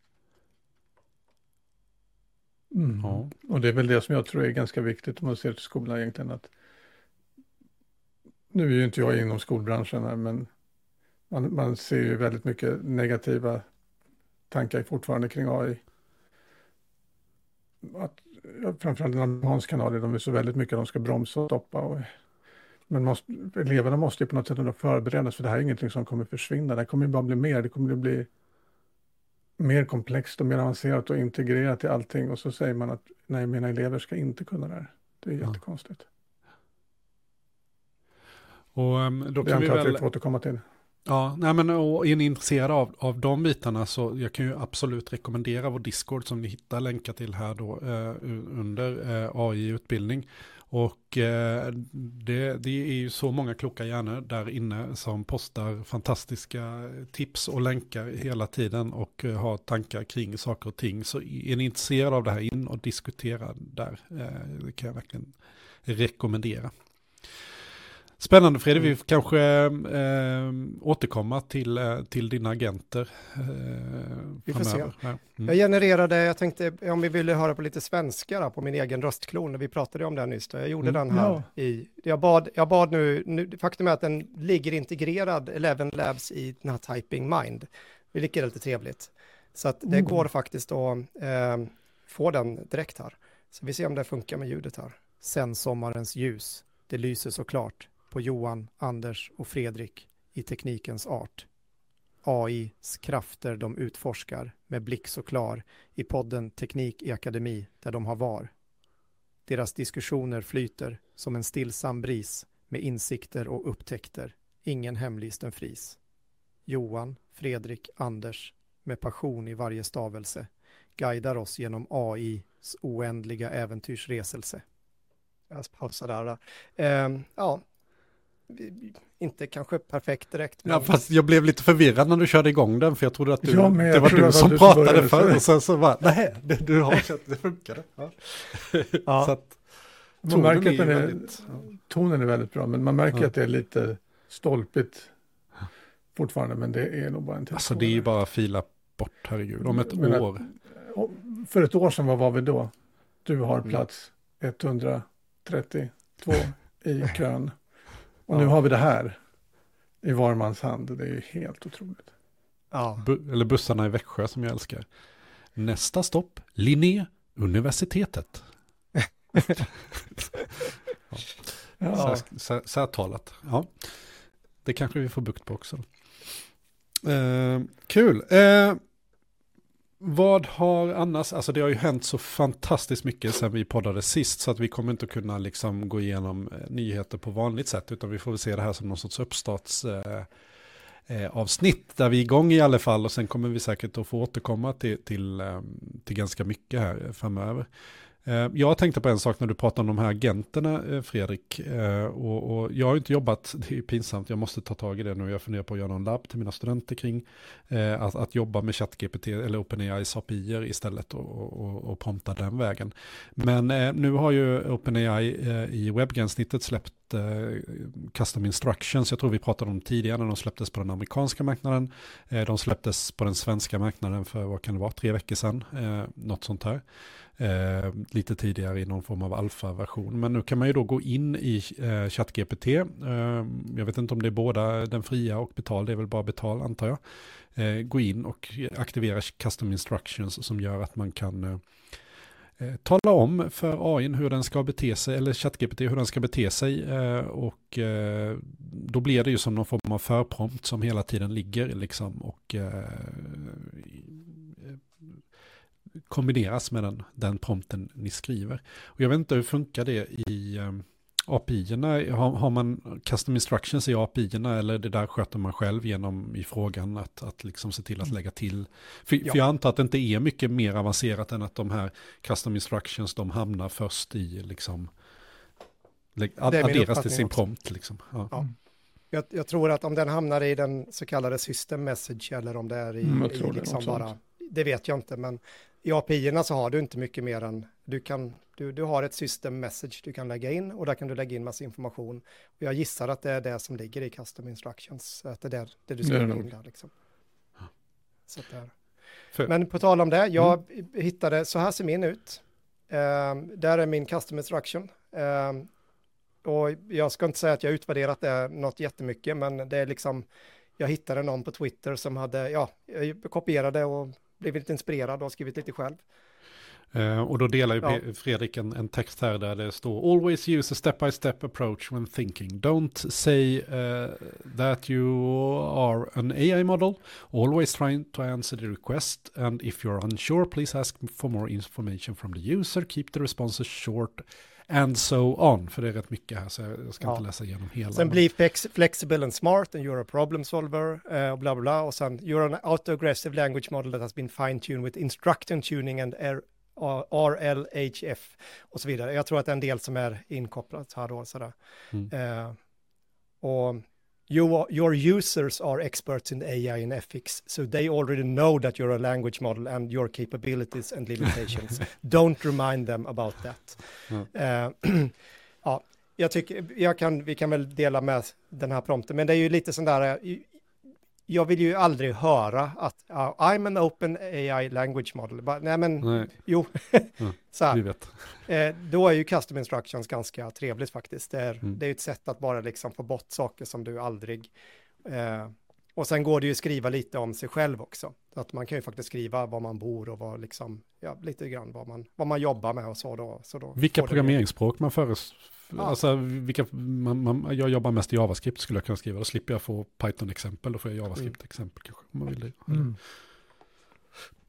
[SPEAKER 2] Mm.
[SPEAKER 1] Ja.
[SPEAKER 2] Och det är väl det som jag tror är ganska viktigt om man ser till skolan egentligen. Att nu är ju inte jag inom skolbranschen här, men man, man ser ju väldigt mycket negativa tankar fortfarande kring AI. Att, framförallt den amerikanska kanalen, de är så väldigt mycket de ska bromsa och stoppa. Och, men måste, eleverna måste ju på något sätt ändå förberedas, för det här är ingenting som kommer försvinna. Det kommer ju bara bli mer, det kommer bli mer komplext och mer avancerat och integrerat i allting. Och så säger man att nej, mina elever ska inte kunna det här. Det är
[SPEAKER 1] Ja.
[SPEAKER 2] jättekonstigt.
[SPEAKER 1] Och ehm, då
[SPEAKER 2] Det
[SPEAKER 1] kan vi
[SPEAKER 2] antar jag att vi
[SPEAKER 1] väl...
[SPEAKER 2] får återkomma till.
[SPEAKER 1] Ja, nej men och är ni intresserade av, av de bitarna så jag kan ju absolut rekommendera vår Discord som ni hittar länkar till här då eh, under eh, AI-utbildning. Och eh, det, det är ju så många kloka hjärnor där inne som postar fantastiska tips och länkar hela tiden och eh, har tankar kring saker och ting. Så är ni intresserade av det här in och diskutera där. Eh, det kan jag verkligen rekommendera. Spännande Fredrik, vi får kanske äh, återkomma till, äh, till dina agenter. Äh,
[SPEAKER 3] vi får se. Ja. Mm. Jag genererade, jag tänkte om vi ville höra på lite svenska då, på min egen röstklon, vi pratade om den nyss, då. jag gjorde mm. den här ja. i, jag bad, jag bad nu, nu, faktum är att den ligger integrerad, Eleven Labs i den här Typing Mind, vilket är lite trevligt. Så att det mm. går faktiskt att få den direkt här. Så vi ser om det funkar med ljudet här.
[SPEAKER 6] Sen sommarens ljus, det lyser såklart på Johan, Anders och Fredrik i teknikens art. AIs krafter de utforskar med blick så klar i podden Teknik i Akademi där de har var. Deras diskussioner flyter som en stillsam bris med insikter och upptäckter, ingen hemlisten fris. Johan, Fredrik, Anders med passion i varje stavelse guidar oss genom AIs oändliga äventyrsreselse.
[SPEAKER 3] Jag pausar där. Uh, ja, inte kanske perfekt direkt.
[SPEAKER 1] Men... Ja, fast jag blev lite förvirrad när du körde igång den, för jag trodde att du, ja, det var du som pratade förr, och sen så bara, nej, det, du har sett, det funkade. Ja.
[SPEAKER 2] ja. Så att, man märker att den är, väldigt, tonen är väldigt bra, men man märker ja. att det är lite stolpigt fortfarande, men det är nog bara en
[SPEAKER 1] Alltså det är ju bara fila bort, herregud, om ett men år.
[SPEAKER 2] Att, för ett år sedan, vad var vi då? Du har mm. plats 132 i kön. Och nu har vi det här i var mans hand. Det är ju helt otroligt.
[SPEAKER 1] Ja. Bu eller bussarna i Växjö som jag älskar. Nästa stopp, Linné, universitetet. ja. ja. Så, här, så här talat. Ja. Det kanske vi får bukt på också. Eh, kul. Eh, vad har annars, alltså det har ju hänt så fantastiskt mycket sedan vi poddade sist så att vi kommer inte kunna liksom gå igenom eh, nyheter på vanligt sätt utan vi får väl se det här som någon sorts uppstarts eh, eh, avsnitt där vi är igång i alla fall och sen kommer vi säkert att få återkomma till, till, eh, till ganska mycket här framöver. Eh, jag tänkte på en sak när du pratade om de här agenterna, eh, Fredrik. Eh, och, och, jag har inte jobbat, det är pinsamt, jag måste ta tag i det nu. Jag funderar på att göra någon labb till mina studenter kring att, att jobba med ChatGPT eller OpenAIs API istället och, och, och prompta den vägen. Men nu har ju OpenAI i webbgränssnittet släppt custom instructions. Jag tror vi pratade om tidigare när de släpptes på den amerikanska marknaden. de släpptes på den svenska marknaden för, vad kan det vara, tre veckor sedan. något sånt här eh, lite tidigare i någon form av alfa-version. Men nu kan man ju då gå in i eh, ChatGPT. Eh, jag vet inte om det är båda den fria och betal, det är väl bara betal antar jag. Eh, gå in och aktivera custom instructions som gör att man kan eh, eh tala om för AI hur den ska bete sig, eller ChatGPT hur den ska bete sig. Eh, och eh, då blir det ju som någon form av förprompt som hela tiden ligger liksom och eh, kombineras med den, den prompten ni skriver. Och jag vet inte hur funkar det i um, ehm, API-erna? Har, har, man custom instructions i API-erna eller det där sköter man själv genom i frågan att, att liksom se till att mm. lägga till? För, ja. för jag antar att det inte är mycket mer avancerat än att de här custom instructions de hamnar först i liksom adderas till sin också. prompt. Liksom. Ja. ja.
[SPEAKER 3] Jag, jag, tror att om den hamnar i den så kallade system message eller om det är i, mm, i liksom bara, det vet jag inte, men i API-erna så har du inte mycket mer än, du, kan, du, du har ett system message du kan lägga in och där kan du lägga in massa information. Och jag gissar att det är det som ligger i custom instructions, att det är det, det du ska lägga in där liksom. Så där. För... Men på tal om det, jag mm. hittade, så här ser min ut. Uh, där är min custom instruction. Uh, och jag ska inte säga att jag utvärderat det något jättemycket, men det är liksom, jag hittade någon på Twitter som hade, ja, jag kopierade och blivit lite inspirerad och skrivit lite själv.
[SPEAKER 1] Uh, och då delar ju
[SPEAKER 3] Ja.
[SPEAKER 1] Fredrik en, en text här där det står Always use a step-by-step approach when thinking. Don't say uh, that you are an AI model. Always trying to answer the request. And if you're unsure, please ask for more information from the user. Keep the responses short. And so on. För det är rätt mycket här så jag ska
[SPEAKER 3] Ja.
[SPEAKER 1] inte läsa igenom hela.
[SPEAKER 3] Sen bli flex, flexible and smart and you're a problem solver eh, och bla bla. Och sen you're an auto-aggressive language model that has been fine-tuned with instruction tuning and R, RLHF och så vidare. Jag tror att det är en del som är inkopplat här då. Sådär.
[SPEAKER 1] Mm.
[SPEAKER 3] Eh, och you your users are experts in AI and ethics, so they already know that you're a language model and your capabilities and limitations. Don't remind them about that. Eh, ja, jag tycker, jag kan, vi kan väl dela med den här prompten, men det är ju lite sån där, eh, jag vill ju aldrig höra att uh, I'm an open AI language model. Bara, nej men,
[SPEAKER 1] Nej,
[SPEAKER 3] jo,
[SPEAKER 1] Ja,
[SPEAKER 3] så här.
[SPEAKER 1] vet.
[SPEAKER 3] Eh, då är ju custom instructions ganska trevligt faktiskt. Det är,
[SPEAKER 1] Mm.
[SPEAKER 3] det är ett sätt att bara liksom få bort saker som du aldrig... Eh, och sen går det ju att skriva lite om sig själv också. Att man kan ju faktiskt skriva var man bor och vad liksom, ja, lite grann vad man, vad man jobbar med och så då. Så då
[SPEAKER 1] Vilka programmeringsspråk man föreslår?
[SPEAKER 3] Ja.
[SPEAKER 1] Alltså, vilka, man, man, jag jobbar mest i JavaScript skulle jag kunna skriva. Då slipper jag få Python-exempel. Då får jag JavaScript-exempel kanske. Om man vill det.
[SPEAKER 2] Mm.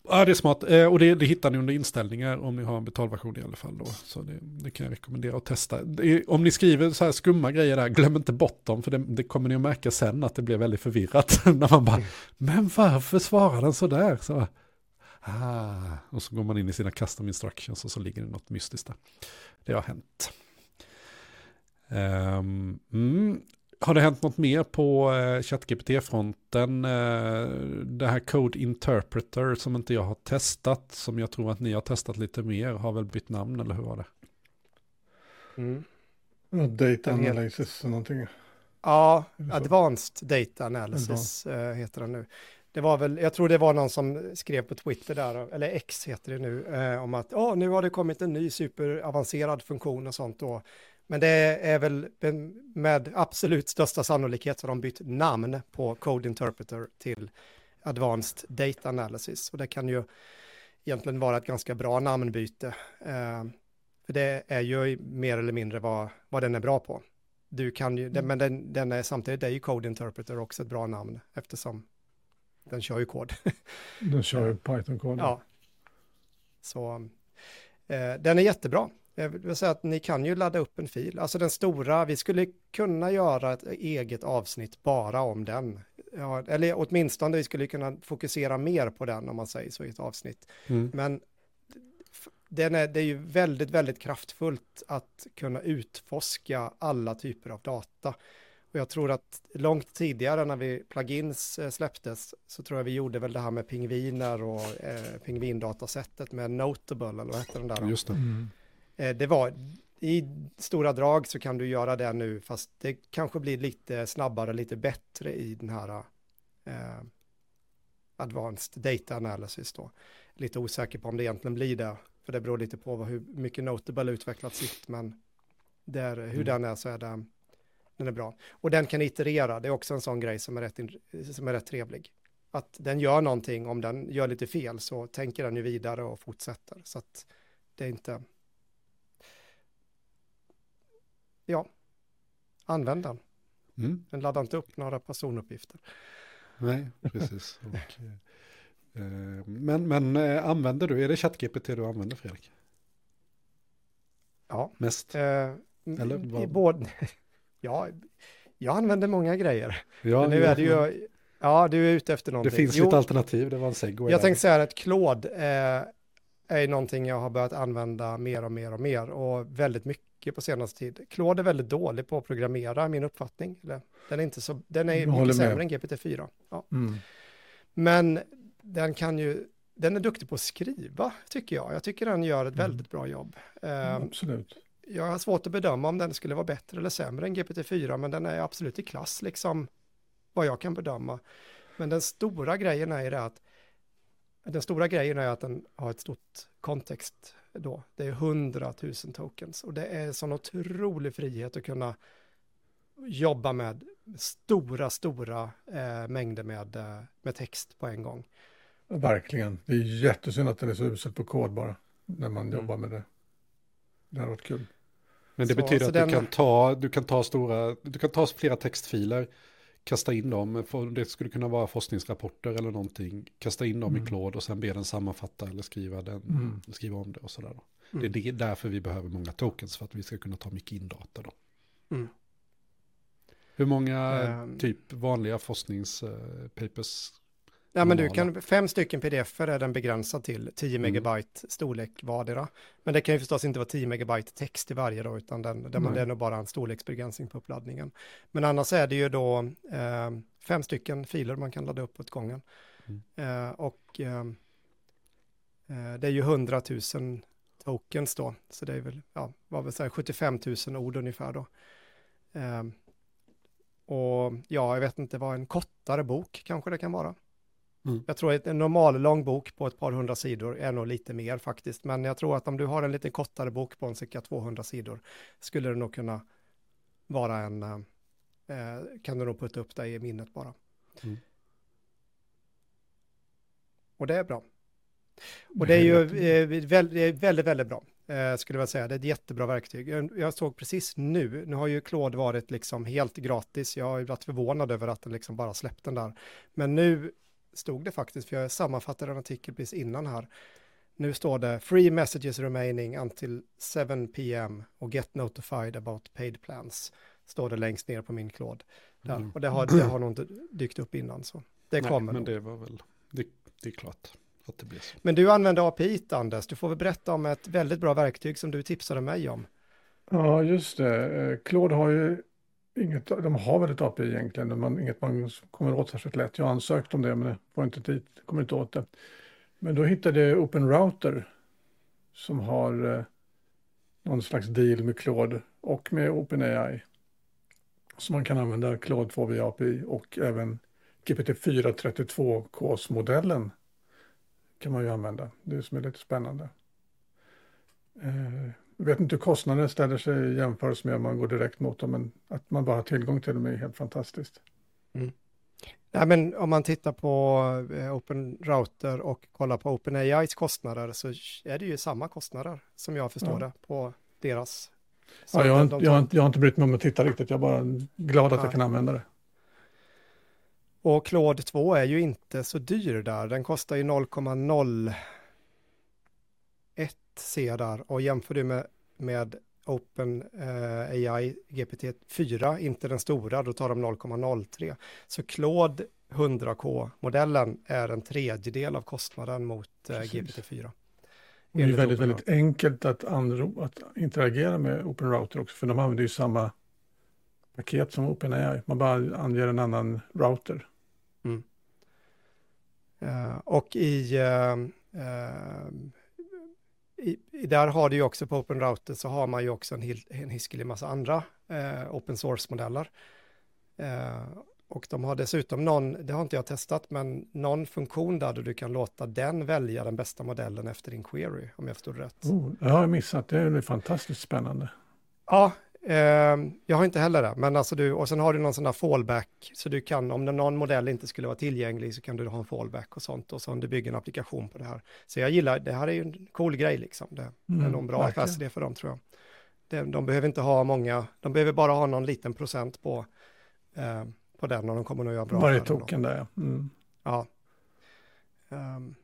[SPEAKER 1] Ja, det är smart. Eh, och det, det hittar ni under inställningar om ni har en betalversion i alla fall. Då. Så det, det kan jag rekommendera att testa. Är, om ni skriver så här skumma grejer där, glöm inte bort dem. För det, det kommer ni att märka sen att det blir väldigt förvirrat. När man bara, men varför svarar den så där? Så, ah, och så går man in i sina custom instructions och så ligger det något mystiskt där. Det har hänt. Ehm, mm. Har det hänt något mer på uh, ChatGPT-fronten? Eh, det här Code Interpreter som inte jag har testat, som jag tror att ni har testat lite mer, har väl bytt namn eller hur var det?
[SPEAKER 3] Mm.
[SPEAKER 2] Ja, Data
[SPEAKER 3] Den heter-
[SPEAKER 2] analysis och någonting.
[SPEAKER 3] Ja. Advanced Data Analysis eh, heter den nu. Det var väl, jag tror det var någon som skrev på Twitter där, eller X heter det nu, eh, om att oh, nu har det kommit en ny superavancerad funktion och sånt då. Men det är väl med absolut största sannolikhet så har de bytt namn på Code Interpreter till Advanced Data Analysis. Och det kan ju egentligen vara ett ganska bra namnbyte. Eh, för det är ju mer eller mindre vad, vad den är bra på. Du kan ju, den, men den, den är samtidigt är ju Code Interpreter också ett bra namn eftersom den kör ju kod.
[SPEAKER 2] Den kör ju Python-kod.
[SPEAKER 3] ja. Så eh, den är jättebra. Jag vill säga att ni kan ju ladda upp en fil. Alltså den stora, vi skulle kunna göra ett eget avsnitt bara om den. Ja, eller åtminstone vi skulle kunna fokusera mer på den om man säger så i ett avsnitt.
[SPEAKER 1] Mm.
[SPEAKER 3] Men den är, det är ju väldigt, väldigt kraftfullt att kunna utforska alla typer av data. Och jag tror att långt tidigare när vi plugins eh, släpptes så tror jag vi gjorde väl det här med pingviner och eh, pingvindatasättet med Notable eller vad hette den där?
[SPEAKER 1] Just det.
[SPEAKER 2] Mm.
[SPEAKER 3] Eh, det var i stora drag så kan du göra det nu fast det kanske blir lite snabbare, lite bättre i den här eh, advanced data analysis då. Lite osäker på om det egentligen blir det, för det beror lite på vad, hur mycket Notable utvecklat sitt, men där, hur
[SPEAKER 1] Mm.
[SPEAKER 3] den är så är den, den är bra. Och den kan iterera, det är också en sån grej som är rätt, som är rätt trevlig. Att den gör någonting, om den gör lite fel så tänker den ju vidare och fortsätter. Så att det är inte, ja, använd den.
[SPEAKER 1] Mm.
[SPEAKER 3] Den laddar inte upp några personuppgifter.
[SPEAKER 1] Nej, precis. Och, eh, men men eh, använder du, är det ChatGPT du använder Fredrik?
[SPEAKER 3] Ja.
[SPEAKER 1] Mest?
[SPEAKER 3] Eh,
[SPEAKER 1] Eller
[SPEAKER 3] i
[SPEAKER 1] vad-
[SPEAKER 3] både, ja, jag använder många grejer.
[SPEAKER 1] Ja,
[SPEAKER 3] Men nu är det ju, ja, du är ute efter
[SPEAKER 1] Det
[SPEAKER 3] någonting.
[SPEAKER 1] finns
[SPEAKER 3] Jo,
[SPEAKER 1] lite alternativ, det var en segway.
[SPEAKER 3] Jag
[SPEAKER 1] där.
[SPEAKER 3] tänkte säga att Claude eh, är någonting jag har börjat använda mer och mer och mer och väldigt mycket på senaste tid. Claude är väldigt dålig på att programmera, min uppfattning. Den är inte så, den är mycket
[SPEAKER 2] med.
[SPEAKER 3] sämre än GPT-4. Ja.
[SPEAKER 2] Mm.
[SPEAKER 3] Men den kan ju, den är duktig på att skriva, tycker jag. Jag tycker den gör ett
[SPEAKER 2] Mm.
[SPEAKER 3] väldigt bra jobb. Eh,
[SPEAKER 2] Absolut.
[SPEAKER 3] jag har svårt att bedöma om den skulle vara bättre eller sämre än GPT-4, men den är absolut i klass, liksom vad jag kan bedöma. Men den stora grejen är det att den stora grejen är att den har ett stort kontext då. Det är hundratusen tokens och det är sån otrolig frihet att kunna jobba med stora, stora eh, mängder med, eh, med text på en gång.
[SPEAKER 2] Verkligen. Det är jättesynd att den är så usel på kod bara. när man
[SPEAKER 3] Mm.
[SPEAKER 2] jobbar med det. Det har varit kul.
[SPEAKER 1] Men det
[SPEAKER 3] Så-
[SPEAKER 1] betyder
[SPEAKER 3] så
[SPEAKER 1] att
[SPEAKER 3] den-
[SPEAKER 1] du, kan ta, du kan ta stora, du kan ta flera textfiler, kasta in dem, det skulle kunna vara forskningsrapporter eller någonting, kasta in dem i
[SPEAKER 2] Mm.
[SPEAKER 1] Claude och sen be den sammanfatta eller skriva, den,
[SPEAKER 2] Mm.
[SPEAKER 1] skriva om det och sådär.
[SPEAKER 3] Mm.
[SPEAKER 1] Det är därför vi behöver många tokens, för att vi ska kunna ta mycket indata då.
[SPEAKER 3] Mm.
[SPEAKER 1] Hur många
[SPEAKER 3] Ehm.
[SPEAKER 1] typ vanliga forskningspapers?
[SPEAKER 3] Ja, men du kan, fem stycken pdf är den begränsad till 10
[SPEAKER 1] Mm.
[SPEAKER 3] megabyte storlek vardera. Men det kan ju förstås inte vara 10 megabyte text i varje då, utan den, den,
[SPEAKER 2] Nej.
[SPEAKER 3] det är nog bara en storleksbegränsning på uppladdningen. Men annars är det ju då eh, fem stycken filer man kan ladda upp åt gången.
[SPEAKER 1] Mm.
[SPEAKER 3] Eh, och eh, eh, det är ju 100 000 tokens då, så det är väl, ja, vad vill säga, 75 000 ord ungefär då. Eh, och ja, jag vet inte vad en kortare bok kanske det kan vara.
[SPEAKER 1] Mm.
[SPEAKER 3] Jag tror att en normal lång bok på ett par hundra sidor är nog lite mer faktiskt. Men jag tror att om du har en lite kortare bok på en cirka 200 sidor skulle det nog kunna vara en, eh, eh, kan du nog putta upp det i minnet bara.
[SPEAKER 1] Mm.
[SPEAKER 3] Och det är bra. Och det är ju eh, väldigt, väldigt, väldigt bra, eh, skulle jag säga. Det är ett jättebra verktyg. Jag, jag såg precis nu, nu har ju Claude varit liksom helt gratis. Jag har ju varit förvånad över att den liksom bara släppt den där. Men nu stod det faktiskt, för jag sammanfattade en artikel precis innan här. Nu står det free messages remaining until 7 pm och get notified about paid plans. Står det längst ner på min. Där.
[SPEAKER 1] Mm.
[SPEAKER 3] Och det har, det har nog inte dykt upp innan så. Det
[SPEAKER 1] Nej,
[SPEAKER 3] kommer
[SPEAKER 1] men
[SPEAKER 3] nog.
[SPEAKER 1] det var väl, det, det är klart att det blir så.
[SPEAKER 3] Men du använder API Anders, du får väl berätta om ett väldigt bra verktyg som du tipsade mig om.
[SPEAKER 2] Ja, just det. Eh, Claude har ju inget, de har väl ett API egentligen, de inget man kommer åt särskilt lätt. Jag har ansökt om det, men det får inte dit, kommer inte åt det. Men då hittade jag Open Router som har eh, någon slags deal med Claude och med OpenAI. Så man kan använda Claude 2 via API och även GPT-432-KS-modellen kan man ju använda. Det är som är lite spännande. Eh, jag vet inte hur kostnaderna ställer sig i jämförelse med om man går direkt mot dem, men att man bara har tillgång till dem är helt fantastiskt. Mm.
[SPEAKER 3] Nej, men om man tittar på eh, Open Router och kollar på OpenAIs kostnader så är det ju samma kostnader som jag förstår
[SPEAKER 2] ja.
[SPEAKER 3] det på deras.
[SPEAKER 2] Ja, jag, har,
[SPEAKER 3] de,
[SPEAKER 2] jag, har, jag har inte brytt mig om att titta riktigt, jag är bara glad att
[SPEAKER 3] nej.
[SPEAKER 2] jag kan använda det.
[SPEAKER 3] Och Claude 2 är ju inte så dyr där, den kostar ju 0,0 1C där och jämför du med, med Open eh, AI GPT-4, inte den stora, då tar de 0,03. Så Claude 100K-modellen är en tredjedel av kostnaden mot eh, GPT-4.
[SPEAKER 2] Det är väldigt, väldigt enkelt att, att interagera med OpenRouter också, för de använder ju samma paket som OpenAI. Man bara anger en annan router.
[SPEAKER 3] Mm. Uh, och i uh, uh, i, där har du ju också på Open Router så har man ju också en, en hiskelig massa andra eh, open source-modeller. Eh, och de har dessutom någon, det har inte jag testat, men någon funktion där, du kan låta den välja den bästa modellen efter din query, om jag förstod rätt.
[SPEAKER 2] Oh, det har jag missat, det är fantastiskt spännande.
[SPEAKER 3] Ja, jag har inte heller det, men alltså du, och sen har du någon sån där fallback, så du kan, om någon modell inte skulle vara tillgänglig så kan du ha en fallback och sånt, och så om du bygger en applikation på det här. Så jag gillar, det här är ju en cool grej liksom, det är
[SPEAKER 2] Mm,
[SPEAKER 3] nog en bra
[SPEAKER 2] verkligen.
[SPEAKER 3] affärsidé för dem tror jag. De, de behöver inte ha många, de behöver bara ha någon liten procent på, eh, på den och de kommer nog göra bra
[SPEAKER 2] Varje
[SPEAKER 3] då.
[SPEAKER 2] token där, ja. Mm.
[SPEAKER 3] Ja. Ehm.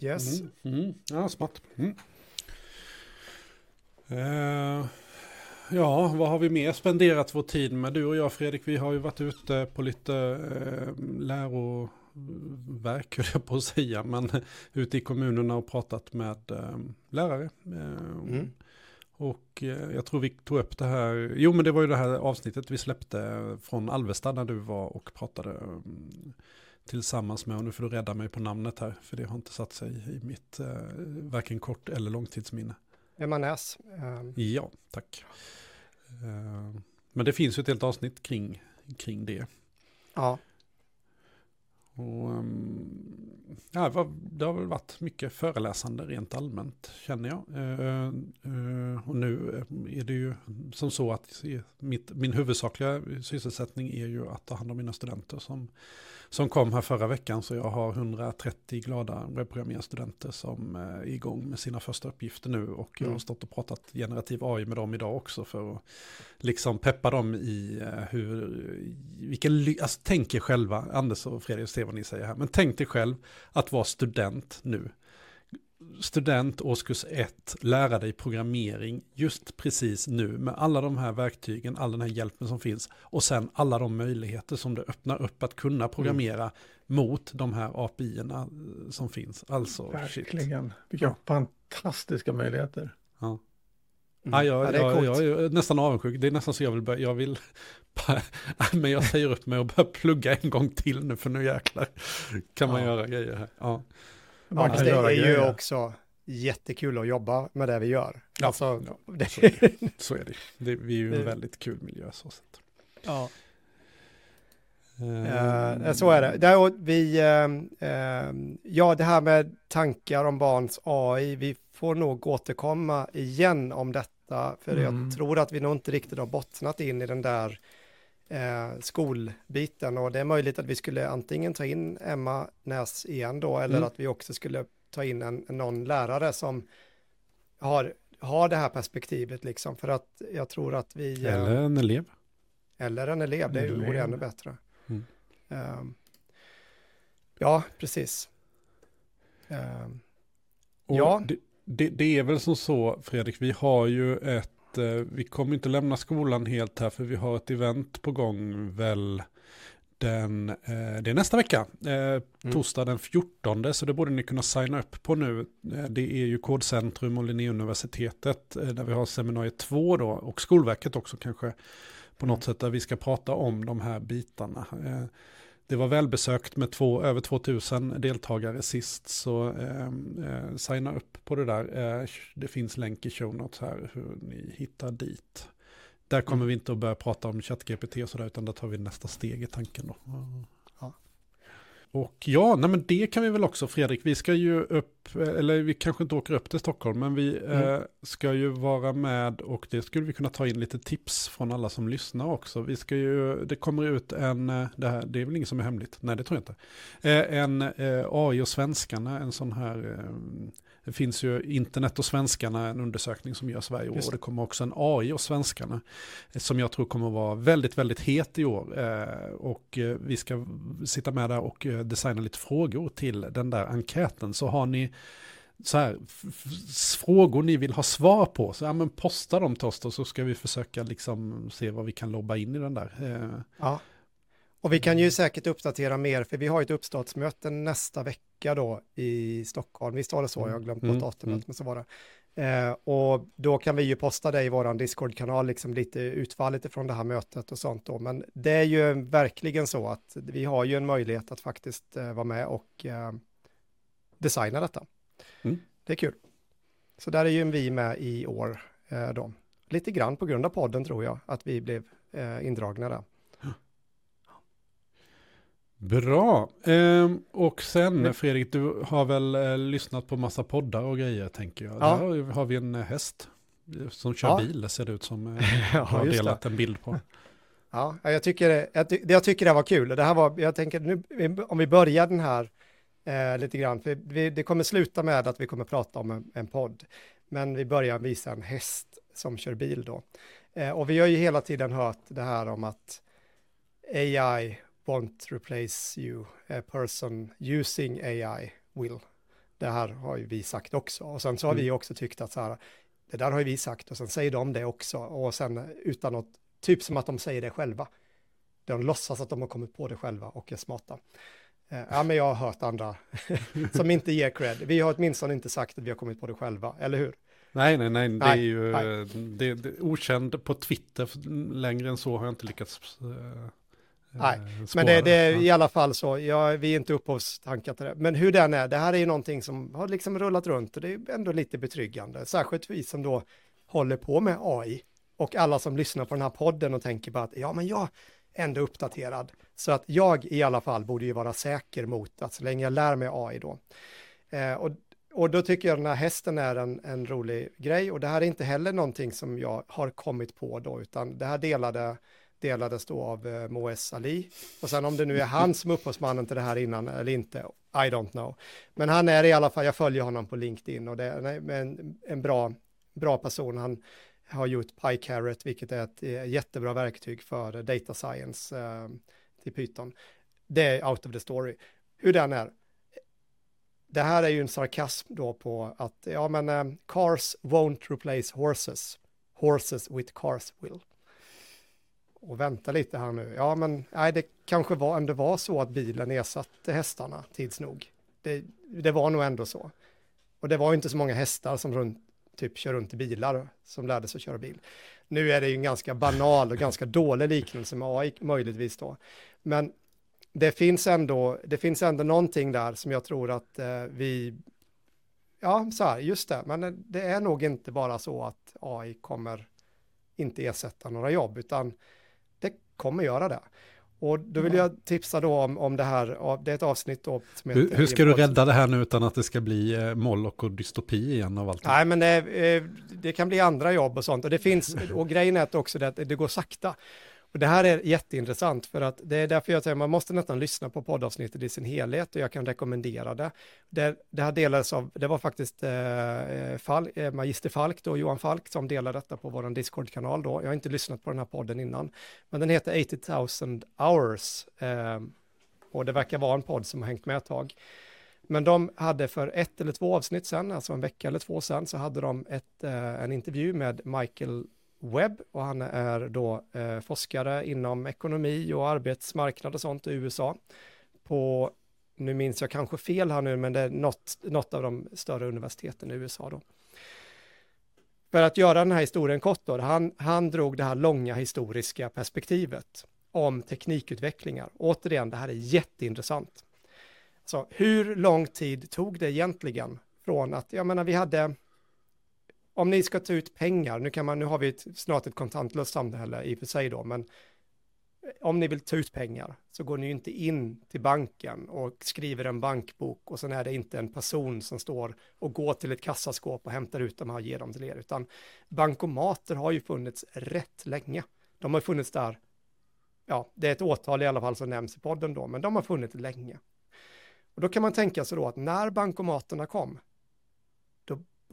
[SPEAKER 3] yes.
[SPEAKER 1] Mm. Mm. Ja, smart. Eh, ja, vad har vi mer spenderat vår tid med? Du och jag Fredrik, vi har ju varit ute på lite eh, läroverk, höll jag på att säga, men ute i kommunerna och pratat med eh, lärare. Eh,
[SPEAKER 3] Mm.
[SPEAKER 1] Och eh, jag tror vi tog upp det här, jo men det var ju det här avsnittet vi släppte från Alvesta när du var och pratade mm, tillsammans med, och nu får du rädda mig på namnet här, för det har inte satt sig i mitt eh, varken kort eller långtidsminne.
[SPEAKER 3] MNS. ehm,
[SPEAKER 1] Ja, tack. Eh, men det finns ju ett helt avsnitt kring, kring det.
[SPEAKER 3] ja.
[SPEAKER 1] Och, ehm, ja, det har väl varit mycket föreläsande rent allmänt känner jag. Och nu eh, är det ju som så att mitt, min huvudsakliga sysselsättning är ju att ta hand om mina studenter som som kom här förra veckan. Så jag har 130 glada webbprogrammerarstudenter som är igång med sina första uppgifter nu. Och jag har
[SPEAKER 3] Mm.
[SPEAKER 1] stått och pratat generativ AI med dem idag också för att liksom peppa dem i eh, hur, vilken, alltså tänk er själva, Anders och Fredrik, se vad ni säger här, men tänk dig själv att vara student nu. Student årskurs 1, lära dig programmering just precis nu med alla de här verktygen, all den här hjälpen som finns och sen alla de möjligheter som det öppnar upp att kunna programmera mot de här API-erna eh, som finns. Alltså, shit.
[SPEAKER 2] Verkligen. Vilka fantastiska möjligheter.
[SPEAKER 1] Ja.
[SPEAKER 3] Mm.
[SPEAKER 1] Ja, jag,
[SPEAKER 3] Ja, det är
[SPEAKER 1] jag, jag, är nästan avundsjuk. Det är nästan så jag vill börja. Jag vill... Men jag säger upp mig och börjar plugga en gång till nu för nu jäklar kan man
[SPEAKER 3] Ja.
[SPEAKER 1] göra grejer här. Ja,
[SPEAKER 3] Ja,
[SPEAKER 2] Man kan
[SPEAKER 3] det är ju
[SPEAKER 2] grejer.
[SPEAKER 3] också jättekul att jobba med det vi gör.
[SPEAKER 1] Ja,
[SPEAKER 3] Alltså,
[SPEAKER 1] ja,
[SPEAKER 3] det,
[SPEAKER 1] så är det. så är det. det vi är ju en
[SPEAKER 3] Det-
[SPEAKER 1] väldigt kul miljö så sätt.
[SPEAKER 3] ja.
[SPEAKER 1] Eh,
[SPEAKER 3] så är det. Där, vi, eh, eh, ja, det här med tankar om barns AI, vi får nog återkomma igen om detta, för
[SPEAKER 2] Mm.
[SPEAKER 3] jag tror att vi nog inte riktigt har bottnat in i den där eh, skolbiten och det är möjligt att vi skulle antingen ta in Emma Näs igen då, eller
[SPEAKER 1] Mm.
[SPEAKER 3] att vi också skulle ta in en, någon lärare som har, har det här perspektivet liksom, för att jag tror att vi... eh,
[SPEAKER 1] Eller en elev.
[SPEAKER 3] eller en elev, det vore ännu bättre.
[SPEAKER 1] Mm.
[SPEAKER 3] Ehm, ja, precis. Ehm, Ja.
[SPEAKER 1] det, det, det är väl som så, Fredrik, vi har ju ett, eh, vi kommer inte lämna skolan helt här, för vi har ett event på gång väl den, eh, det är nästa vecka, eh, torsdag den 14, så det borde ni kunna signa upp på nu. Eh, det är ju Kodcentrum och Linnéuniversitetet, eh, där vi har seminariet 2 då, och Skolverket också kanske, på något sätt där vi ska prata om de här bitarna. Det var välbesökt med två, över 2000 deltagare sist, så eh, eh, signa upp på det där. Eh, det finns länk i show notes här hur ni hittar dit. Där kommer
[SPEAKER 3] Mm.
[SPEAKER 1] vi inte att börja prata om ChatGPT och sådär, utan där tar vi nästa steg i tanken då. Och ja, nej men det kan vi väl också, Fredrik, vi ska ju upp, eller vi kanske inte åker upp till Stockholm, men vi
[SPEAKER 3] Mm.
[SPEAKER 1] eh, ska ju vara med och det skulle vi kunna ta in lite tips från alla som lyssnar också. Vi ska ju, det kommer ut en, eh, det, här, det är väl inget som är hemligt, nej det tror jag inte. Eh, en eh, AI och svenskarna, en sån här, eh, det finns ju internet och svenskarna, en undersökning som görs varje år.
[SPEAKER 3] Just
[SPEAKER 1] Och
[SPEAKER 3] det.
[SPEAKER 1] kommer också en AI och svenskarna, eh, som jag tror kommer vara väldigt, väldigt het i år. Eh, och eh, vi ska sitta med där och designa lite frågor till den där enkäten. Så har ni så här, frågor ni vill ha svar på, så ja, men posta dem till oss då, så ska vi försöka liksom se vad vi kan lobba in i den där.
[SPEAKER 3] Ja. Och vi kan ju säkert uppdatera mer, för vi har ett uppstartsmöte nästa vecka då i Stockholm. Visst var det så? Jag har glömt bort
[SPEAKER 1] Mm,
[SPEAKER 3] datumet,
[SPEAKER 1] mm.
[SPEAKER 3] men så var det. Eh, och då kan vi ju posta det i vår Discord-kanal, liksom lite utfallet ifrån det här mötet och sånt då. Men det är ju verkligen så att vi har ju en möjlighet att faktiskt eh, vara med och eh, designa detta.
[SPEAKER 1] Mm.
[SPEAKER 3] Det är kul. Så där är ju vi med i år eh, då. Lite grann på grund av podden tror jag, att vi blev eh, indragna där.
[SPEAKER 1] Bra. Ehm, och sen Fredrik, du har väl eh, lyssnat på massa poddar och grejer tänker jag.
[SPEAKER 3] Ja.
[SPEAKER 1] Där har- vi en eh, häst eh, som kör
[SPEAKER 3] Ja.
[SPEAKER 1] bil, ser det ut som. Eh,
[SPEAKER 3] Ja,
[SPEAKER 1] har delat en bild på.
[SPEAKER 3] Ja, jag tycker, det- jag, ty, jag tycker det var kul. Det här var, jag tänker nu, om vi börjar den här eh, lite grann, för vi, det kommer sluta med att vi kommer prata om en, en podd, men vi börjar visa en häst som kör bil då. Eh, och vi har ju hela tiden hört det här om att AI won't replace you, a person using AI will. Det här har ju vi sagt också, och sen så har vi
[SPEAKER 1] Mm.
[SPEAKER 3] också tyckt att så här, det där har ju vi sagt, och sen säger de det också, och sen utan något Typ som att de säger det själva. De låtsas att de har kommit på det själva och är smarta. Eh, Ja, men jag har hört andra som inte ger cred. Vi har åtminstone inte sagt att vi har kommit på det själva, eller hur?
[SPEAKER 1] Nej, nej, nej, det
[SPEAKER 3] Nej,
[SPEAKER 1] är ju
[SPEAKER 3] nej.
[SPEAKER 1] eh, Det, det, okänd på Twitter, längre än så har jag inte lyckats eh,
[SPEAKER 3] Nej,
[SPEAKER 1] eh,
[SPEAKER 3] Men det, det är i alla fall så, ja, vi är inte upphovstankar till det. Men hur den är, det här är ju någonting som har liksom rullat runt och det är ändå lite betryggande. Särskilt vi som då håller på med AI och alla som lyssnar på den här podden och tänker på att ja, men jag är ändå uppdaterad. Så att jag i alla fall borde ju vara säker mot att så länge jag lär mig AI då. Eh, och, och då tycker jag den här hästen är en, en rolig grej och det här är inte heller någonting som jag har kommit på då, utan det här delade delades då av eh, Moes Ali. Och sen om det nu är han som är upphovsmannen till det här innan eller inte, I don't know. Men han är i alla fall, jag följer honom på LinkedIn och det är en, en bra, bra person. Han har gjort PyCarrot, vilket är ett eh, jättebra verktyg för data science eh, till Python. Det är out of the story. Hur den är, det här är ju en sarkasm då på att, ja men eh, cars won't replace horses, horses with cars will. Och vänta lite här nu, ja men nej det kanske var, ändå var så att bilen ersatte hästarna tids nog. Det, det var nog ändå så. Och det var inte så många hästar som runt, typ kör runt i bilar som lärde sig att köra bil. Nu är det ju en ganska banal och ganska dålig liknelse med AI möjligtvis då. Men det finns ändå, det finns ändå någonting där som jag tror att eh, vi, ja så här, just det, men det är nog inte bara så att AI kommer inte ersätta några jobb, utan kommer göra det. Och då vill jag tipsa då om, om det här, det är ett avsnitt då.
[SPEAKER 1] Som hur, hur ska du rädda det här nu utan att det ska bli eh, Moloch och dystopi igen av allt?
[SPEAKER 3] Nej, men det, eh, det, kan bli andra jobb och sånt. Och det finns, och grejen är också det att det går sakta. Och det här är jätteintressant för att det är därför jag säger man måste nästan lyssna på poddavsnittet i sin helhet och jag kan rekommendera det. Det, det här delades av, det var faktiskt eh, eh Fal, eh, Magister Falk då, Johan Falk som delade detta på vår Discord-kanal då. Jag har inte lyssnat på den här podden innan, men den heter 80 000 hours eh, och det verkar vara en podd som har hängt med ett tag. Men de hade för ett eller två avsnitt sen, alltså en vecka eller två sen, så hade de ett, eh, en intervju med Michael Webb och han är då eh, forskare inom ekonomi och arbetsmarknad och sånt i USA på, nu minns jag kanske fel här nu, men det är något, något av de större universiteten i USA då. För att göra den här historien kort då, han, han drog det här långa historiska perspektivet om teknikutvecklingar. Återigen, det här är jätteintressant. Så hur lång tid tog det egentligen från att, jag menar vi hade om ni ska ta ut pengar, nu, kan man, nu har vi ett, snart ett kontantlöst samhälle i och för sig då, men om ni vill ta ut pengar så går ni ju inte in till banken och skriver en bankbok och sen är det inte en person som står och går till ett kassaskåp och hämtar ut de här och ger dem till er, utan bankomater har ju funnits rätt länge. De har funnits där, ja, det är ett åtal i alla fall som nämns i podden då, men de har funnits länge. Och då kan man tänka sig då att när bankomaterna kom,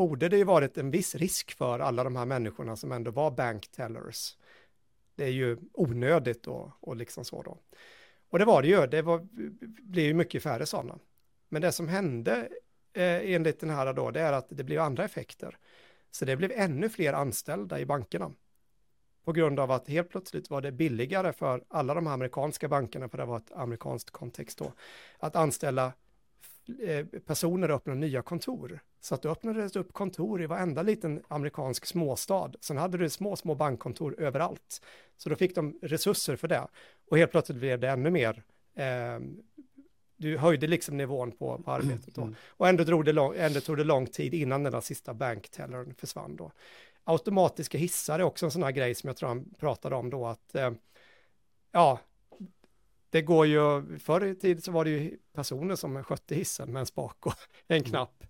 [SPEAKER 3] borde det ju varit en viss risk för alla de här människorna som ändå var banktellers. Det är ju onödigt och, och liksom så då. Och det var det ju, det var, blev ju mycket färre sådana. Men det som hände eh, enligt den här då, det är att det blev andra effekter. Så det blev ännu fler anställda i bankerna. På grund av att helt plötsligt var det billigare för alla de här amerikanska bankerna, för det var ett amerikanskt kontext då, att anställa personer öppna nya kontor. Så att det öppnades upp kontor i varenda liten amerikansk småstad. Sen hade du små, små bankkontor överallt. Så då fick de resurser för det. Och helt plötsligt blev det ännu mer. Eh, du höjde liksom nivån på, på arbetet då. Mm. Och ändå drog det lång, ändå tog det lång tid innan den där sista banktellern försvann då. Automatiska hissar är också en sån här grej som jag tror han pratade om då att eh, ja, det går ju, förr i tiden så var det ju personer som skötte hissen med en spak och en mm. knapp.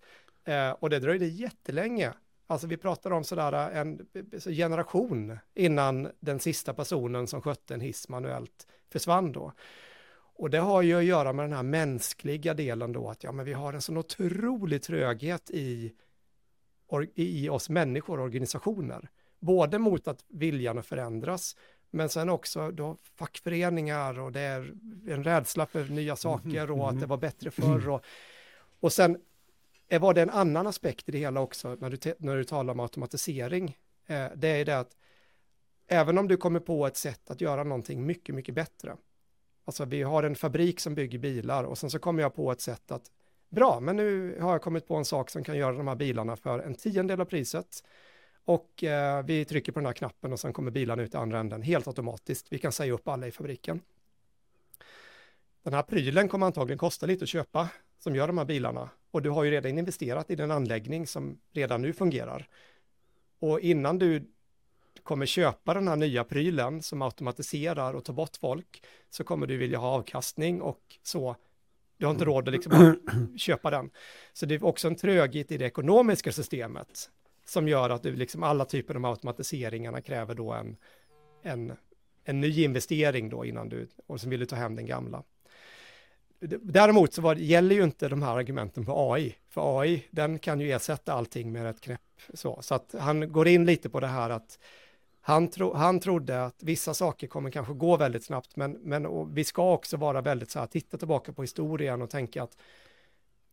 [SPEAKER 3] Mm. Eh, och det dröjde jättelänge. Alltså vi pratar om sådär en generation innan den sista personen som skötte en hiss manuellt försvann då. Och det har ju att göra med den här mänskliga delen då, att ja, men vi har en sån otrolig tröghet i, i oss människor och organisationer. Både mot att viljan att förändras, men sen också då fackföreningar och det är en rädsla för nya saker och att det var bättre förr. Och, och sen var det en annan aspekt i det hela också när du, när du talar om automatisering. Eh, det är det att även om du kommer på ett sätt att göra någonting mycket, mycket bättre. Alltså vi har en fabrik som bygger bilar och sen så kommer jag på ett sätt att bra, men nu har jag kommit på en sak som kan göra de här bilarna för en tiondel av priset och eh, vi trycker på den här knappen och sen kommer bilarna ut i andra änden helt automatiskt. Vi kan säga upp alla i fabriken. Den här prylen kommer antagligen kosta lite att köpa som gör de här bilarna och du har ju redan investerat i den anläggning som redan nu fungerar. Och innan du kommer köpa den här nya prylen som automatiserar och tar bort folk så kommer du vilja ha avkastning och så. Du har inte råd att liksom köpa den. Så det är också en tröghet i det ekonomiska systemet som gör att du liksom alla typer av automatiseringarna kräver då en, en en ny investering då innan du, och sen vill du ta hem den gamla. Däremot så var, gäller ju inte de här argumenten på AI, för AI, den kan ju ersätta allting med ett knäpp så, så att han går in lite på det här att han, tro, han trodde att vissa saker kommer kanske gå väldigt snabbt, men, men vi ska också vara väldigt så här, titta tillbaka på historien och tänka att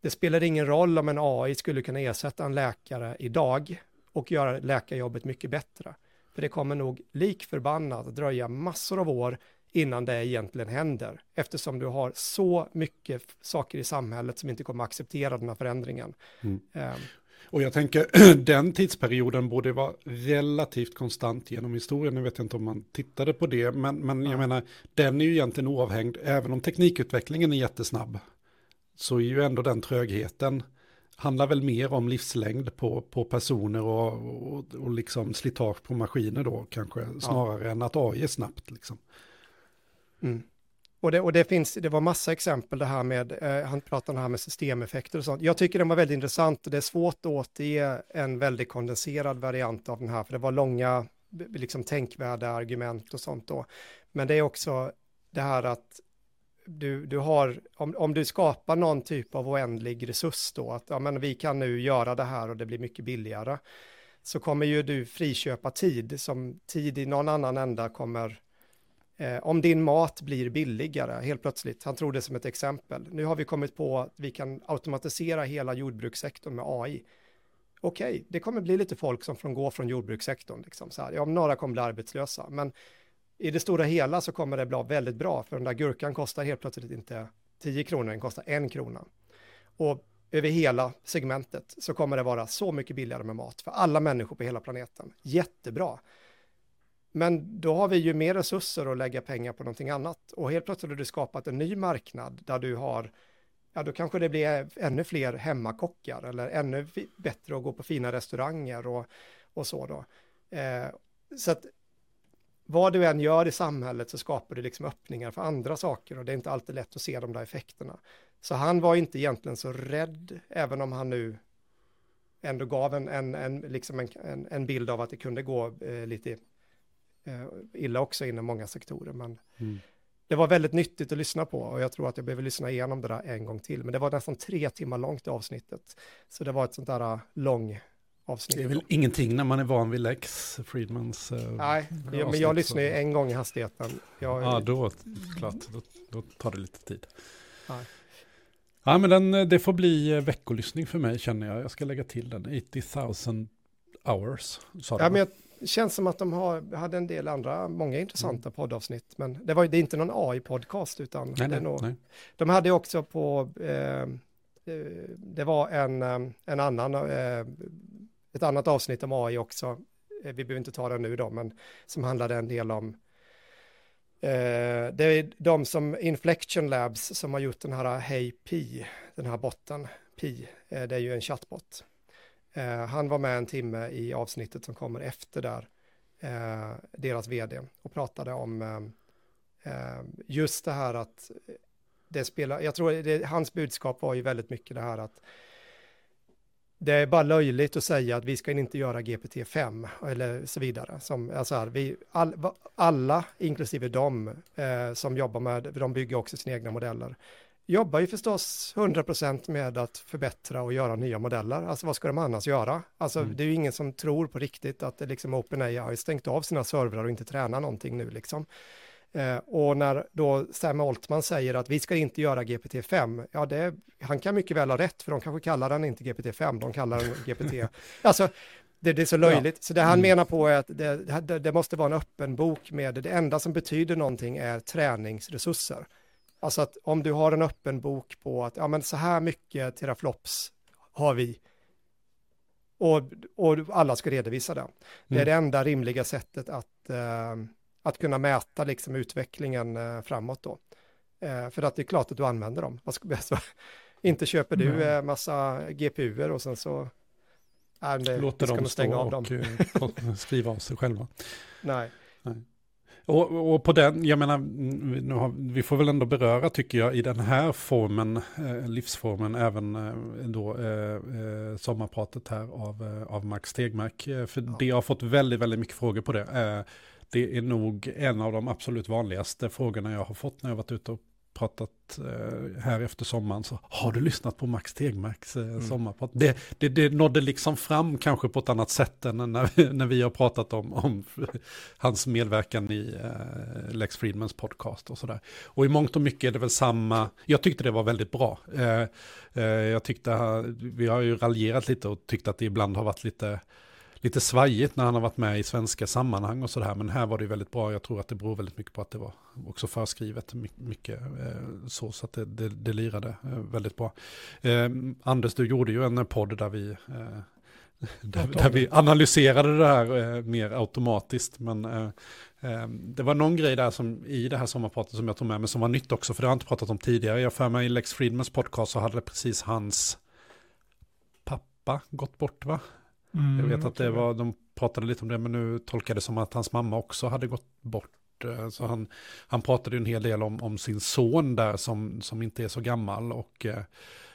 [SPEAKER 3] det spelar ingen roll om en AI skulle kunna ersätta en läkare idag och göra läkarjobbet mycket bättre. För det kommer nog lik förbannat dröja massor av år innan det egentligen händer, eftersom du har så mycket saker i samhället som inte kommer acceptera den här förändringen. Mm. Um,
[SPEAKER 1] och jag tänker, den tidsperioden borde vara relativt konstant genom historien. Jag vet inte om man tittade på det, men, men jag menar, den är ju egentligen oavhängd. Även om teknikutvecklingen är jättesnabb, så är ju ändå den trögheten, handlar väl mer om livslängd på, på personer och, och, och liksom slitage på maskiner då, kanske, snarare ja. än att AI är snabbt. Liksom.
[SPEAKER 3] Mm. Och det, och det finns, det var massa exempel det här med, eh, han pratade om det här med systemeffekter och sånt. Jag tycker den var väldigt intressant och det är svårt att återge en väldigt kondenserad variant av den här, för det var långa, liksom tänkvärda argument och sånt då. Men det är också det här att du, du har, om, om du skapar någon typ av oändlig resurs då, att ja, men vi kan nu göra det här och det blir mycket billigare, så kommer ju du friköpa tid, som tid i någon annan ända kommer Eh, om din mat blir billigare helt plötsligt, han tror det som ett exempel. Nu har vi kommit på att vi kan automatisera hela jordbrukssektorn med AI. Okej, okay, det kommer bli lite folk som från, går från jordbrukssektorn. Liksom, så här. Ja, några kommer bli arbetslösa, men i det stora hela så kommer det bli väldigt bra, för den där gurkan kostar helt plötsligt inte 10 kronor, den kostar en krona. Och över hela segmentet så kommer det vara så mycket billigare med mat för alla människor på hela planeten. Jättebra. Men då har vi ju mer resurser att lägga pengar på någonting annat. Och helt plötsligt har du skapat en ny marknad där du har, ja då kanske det blir ännu fler hemmakockar eller ännu bättre att gå på fina restauranger och, och så då. Eh, så att vad du än gör i samhället så skapar du liksom öppningar för andra saker och det är inte alltid lätt att se de där effekterna. Så han var inte egentligen så rädd, även om han nu ändå gav en, en, en, liksom en, en bild av att det kunde gå eh, lite eh, illa också inom många sektorer. Men mm. det var väldigt nyttigt att lyssna på och jag tror att jag behöver lyssna igenom det där en gång till. Men det var nästan tre timmar långt i avsnittet. Så det var ett sånt där uh, lång avsnitt.
[SPEAKER 1] Det är väl ingenting när man är van vid Lex Friedmans uh,
[SPEAKER 3] Nej, ja, men jag lyssnar ju en gång i hastigheten. Jag,
[SPEAKER 1] ja, då, klart, då, då tar det lite tid. Nej. Ja, men den, det får bli eh, veckolyssning för mig känner jag. Jag ska lägga till den. 80 000 hours.
[SPEAKER 3] Sa ja, men jag, känns som att de har, hade en del andra, många intressanta mm. poddavsnitt, men det var det är inte någon AI-podcast, utan nej, det är nog, nej. de hade också på, eh, eh, det var en, eh, en annan, eh, ett annat avsnitt om AI också, eh, vi behöver inte ta det nu då, men som handlade en del om Eh, det är de som Inflection Labs som har gjort den här eh, Hey Pi, den här botten, Pi, eh, det är ju en chattbot. Eh, han var med en timme i avsnittet som kommer efter där, eh, deras vd, och pratade om eh, eh, just det här att det spelar, jag tror det, hans budskap var ju väldigt mycket det här att det är bara löjligt att säga att vi ska inte göra GPT-5 eller så vidare. Som, alltså här, vi, all, alla, inklusive de eh, som jobbar med, de bygger också sina egna modeller, jobbar ju förstås 100% med att förbättra och göra nya modeller. Alltså vad ska de annars göra? Alltså mm. det är ju ingen som tror på riktigt att det liksom OpenAI har stängt av sina servrar och inte tränar någonting nu liksom. Eh, och när då Sam Altman säger att vi ska inte göra GPT-5, ja det, han kan mycket väl ha rätt, för de kanske kallar den inte GPT-5, de kallar den GPT. alltså det, det, är så löjligt. Ja. Så det han mm. menar på är att det, det, det måste vara en öppen bok med det enda som betyder någonting är träningsresurser. Alltså att om du har en öppen bok på att ja, men så här mycket teraflops har vi och, och alla ska redovisa det. Det är mm. det enda rimliga sättet att, eh, att kunna mäta liksom utvecklingen eh, framåt då. Eh, för att det är klart att du använder dem. Alltså, inte köper du mm. eh, massa GPUer och sen så
[SPEAKER 1] är det, Låter dem stå av och dem. Eh, skriva av sig själva.
[SPEAKER 3] Nej. Nej.
[SPEAKER 1] Och, och, på den, jag menar, nu har, vi får väl ändå beröra, tycker jag, i den här formen, eh, livsformen, även eh, då eh, sommarpratet här av, av Max Stegmark. Eh, för ja. det har fått väldigt, väldigt mycket frågor på det. Det är nog en av de absolut vanligaste frågorna jag har fått när jag varit ute och pratat eh, här efter sommaren. Så har du lyssnat på Max Tegmarks eh, mm. sommarprat? Det, det, det nådde liksom fram kanske på ett annat sätt än när vi, när vi har pratat om, om hans medverkan i eh, Lex Friedmans podcast och sådär. Och i mångt och mycket är det väl samma, jag tyckte det var väldigt bra. Eh, eh, jag tyckte, vi har ju raljerat lite och tyckt att det ibland har varit lite lite svajigt när han har varit med i svenska sammanhang och sådär. Men här var det väldigt bra. Jag tror att det beror väldigt mycket på att det var också förskrivet mycket eh, så. Så att det, det, det lirade eh, väldigt bra. Eh, Anders, du gjorde ju en podd där vi eh, där, där, vi analyserade det här eh, mer automatiskt. Men eh, eh, det var någon grej där som i det här sommarpratet som jag tog med mig som var nytt också. För det har jag inte pratat om tidigare. Jag för mig i Lex Friedmans podcast så hade precis hans pappa gått bort va? Mm, jag vet att det var, de pratade lite om det, men nu tolkade det som att hans mamma också hade gått bort. Eh, så han, han pratade en hel del om, om sin son där som, som inte är så gammal. Och eh,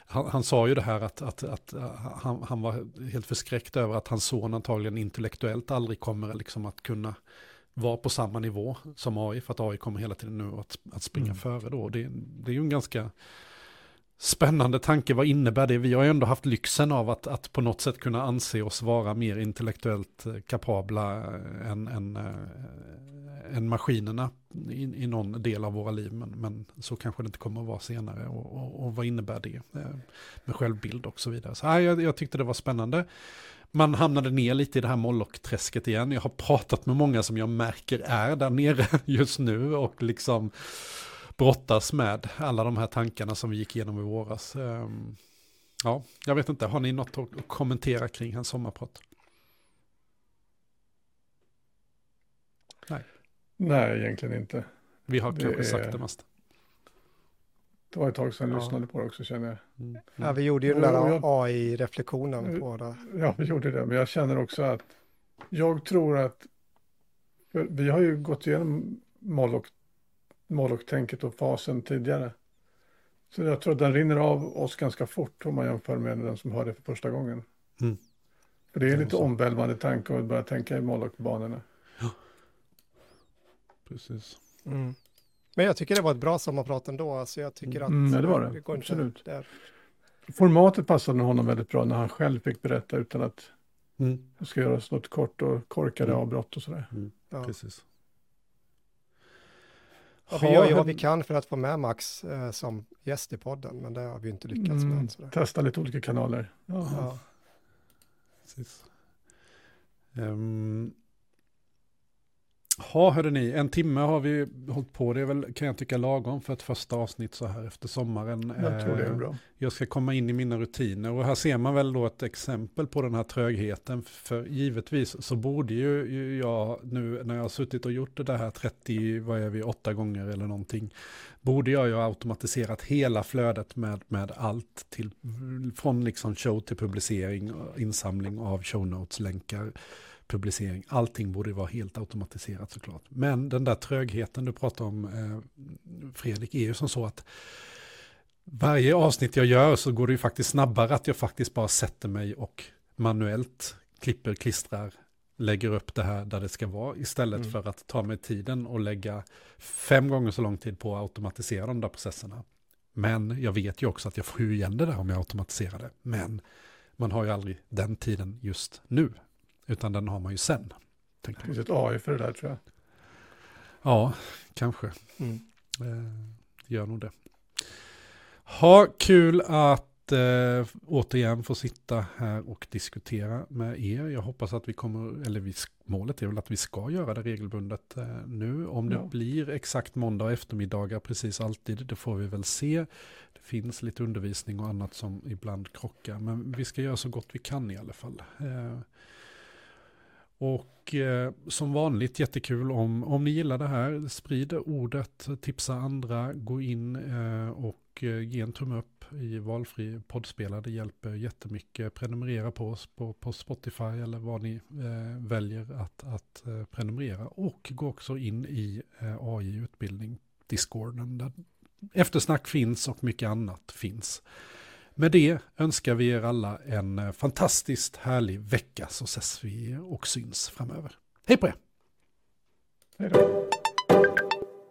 [SPEAKER 1] han, han, sa ju det här att, att, att eh, han, han, var helt förskräckt över att hans son antagligen intellektuellt aldrig kommer liksom att kunna vara på samma nivå som AI. För att AI kommer hela tiden nu att, att springa mm. före då. Det, det är ju en ganska Spännande tanke, vad innebär det? Vi har ju ändå haft lyxen av att, att på något sätt kunna anse oss vara mer intellektuellt eh, kapabla eh, än, än, äh, än maskinerna i, i någon del av våra liv. Men, men så kanske det inte kommer att vara senare. Och, och, och vad innebär det? Med självbild och så vidare. Så äh, jag, jag tyckte det var spännande. Man hamnade ner lite i det här Moloch-träsket igen. Jag har pratat med många som jag märker är där nere just nu och liksom brottas med alla de här tankarna som vi gick igenom i våras. Ehm, ja, jag vet inte, har ni något att kommentera kring hans sommarprat?
[SPEAKER 2] Nej. Nej, egentligen inte.
[SPEAKER 1] Vi har det kanske är... sagt det mest.
[SPEAKER 2] Det var ett tag sedan jag ja. lyssnade på det också känner jag. Mm.
[SPEAKER 3] Mm. Ja, vi gjorde ju den där AI-reflektionen på det.
[SPEAKER 2] Ja, vi gjorde det, men jag känner också att jag tror att vi har ju gått igenom Moloch Moloch-tänket och fasen tidigare. Så jag tror att den rinner av oss ganska fort om man jämför med den som hör det för första gången. Mm. För det är lite omvälvande tanke att börja tänka i Moloch-banorna. Ja.
[SPEAKER 1] Precis.
[SPEAKER 3] Mm. Men jag tycker det var ett bra sommarprat ändå. Alltså jag tycker att...
[SPEAKER 2] Mm, det var det. det Absolut. Där. Formatet passade honom väldigt bra när han själv fick berätta utan att mm. det ska göras något kort och korkade mm. avbrott och sådär.
[SPEAKER 1] Mm. Ja. Precis.
[SPEAKER 3] Ja, vi gör ju vad vi kan för att få med Max eh, som gäst i podden, men det har vi inte lyckats mm, med. Sådär.
[SPEAKER 2] Testa lite olika kanaler.
[SPEAKER 1] Ja. Precis. Um, Ja, ni, en timme har vi hållit på. Det är väl, kan jag tycka, lagom för ett första avsnitt så här efter sommaren.
[SPEAKER 2] Jag tror det är bra.
[SPEAKER 1] Jag ska komma in i mina rutiner och här ser man väl då ett exempel på den här trögheten. För givetvis så borde ju jag nu när jag har suttit och gjort det här 30, vad är vi, åtta gånger eller någonting. Borde jag ju ha automatiserat hela flödet med, med allt till, från liksom show till publicering, insamling av show notes, länkar publicering. Allting borde vara helt automatiserat såklart. Men den där trögheten du pratar om, eh, Fredrik, är ju som så att varje avsnitt jag gör så går det ju faktiskt snabbare att jag faktiskt bara sätter mig och manuellt klipper, klistrar, lägger upp det här där det ska vara istället mm. för att ta mig tiden och lägga fem gånger så lång tid på att automatisera de där processerna. Men jag vet ju också att jag får ju igen det där om jag automatiserar det. Men man har ju aldrig den tiden just nu. Utan den har man ju sen.
[SPEAKER 2] Det finns ett AI för det där tror jag.
[SPEAKER 1] Ja, kanske. Mm. Eh, gör nog det. Ha kul att eh, återigen få sitta här och diskutera med er. Jag hoppas att vi kommer, eller vi, målet är väl att vi ska göra det regelbundet eh, nu. Om det ja. blir exakt måndag och eftermiddagar precis alltid, det får vi väl se. Det finns lite undervisning och annat som ibland krockar, men vi ska göra så gott vi kan i alla fall. Eh, och eh, som vanligt jättekul om, om ni gillar det här, sprid ordet, tipsa andra, gå in eh, och eh, ge en tumme upp i valfri poddspelare. Det hjälper jättemycket. Prenumerera på oss på, på Spotify eller vad ni eh, väljer att, att eh, prenumerera. Och gå också in i eh, AI-utbildning, Discorden, där eftersnack finns och mycket annat finns. Med det önskar vi er alla en eh, fantastiskt härlig vecka så ses vi och syns framöver. Hej på er!
[SPEAKER 2] Hej då.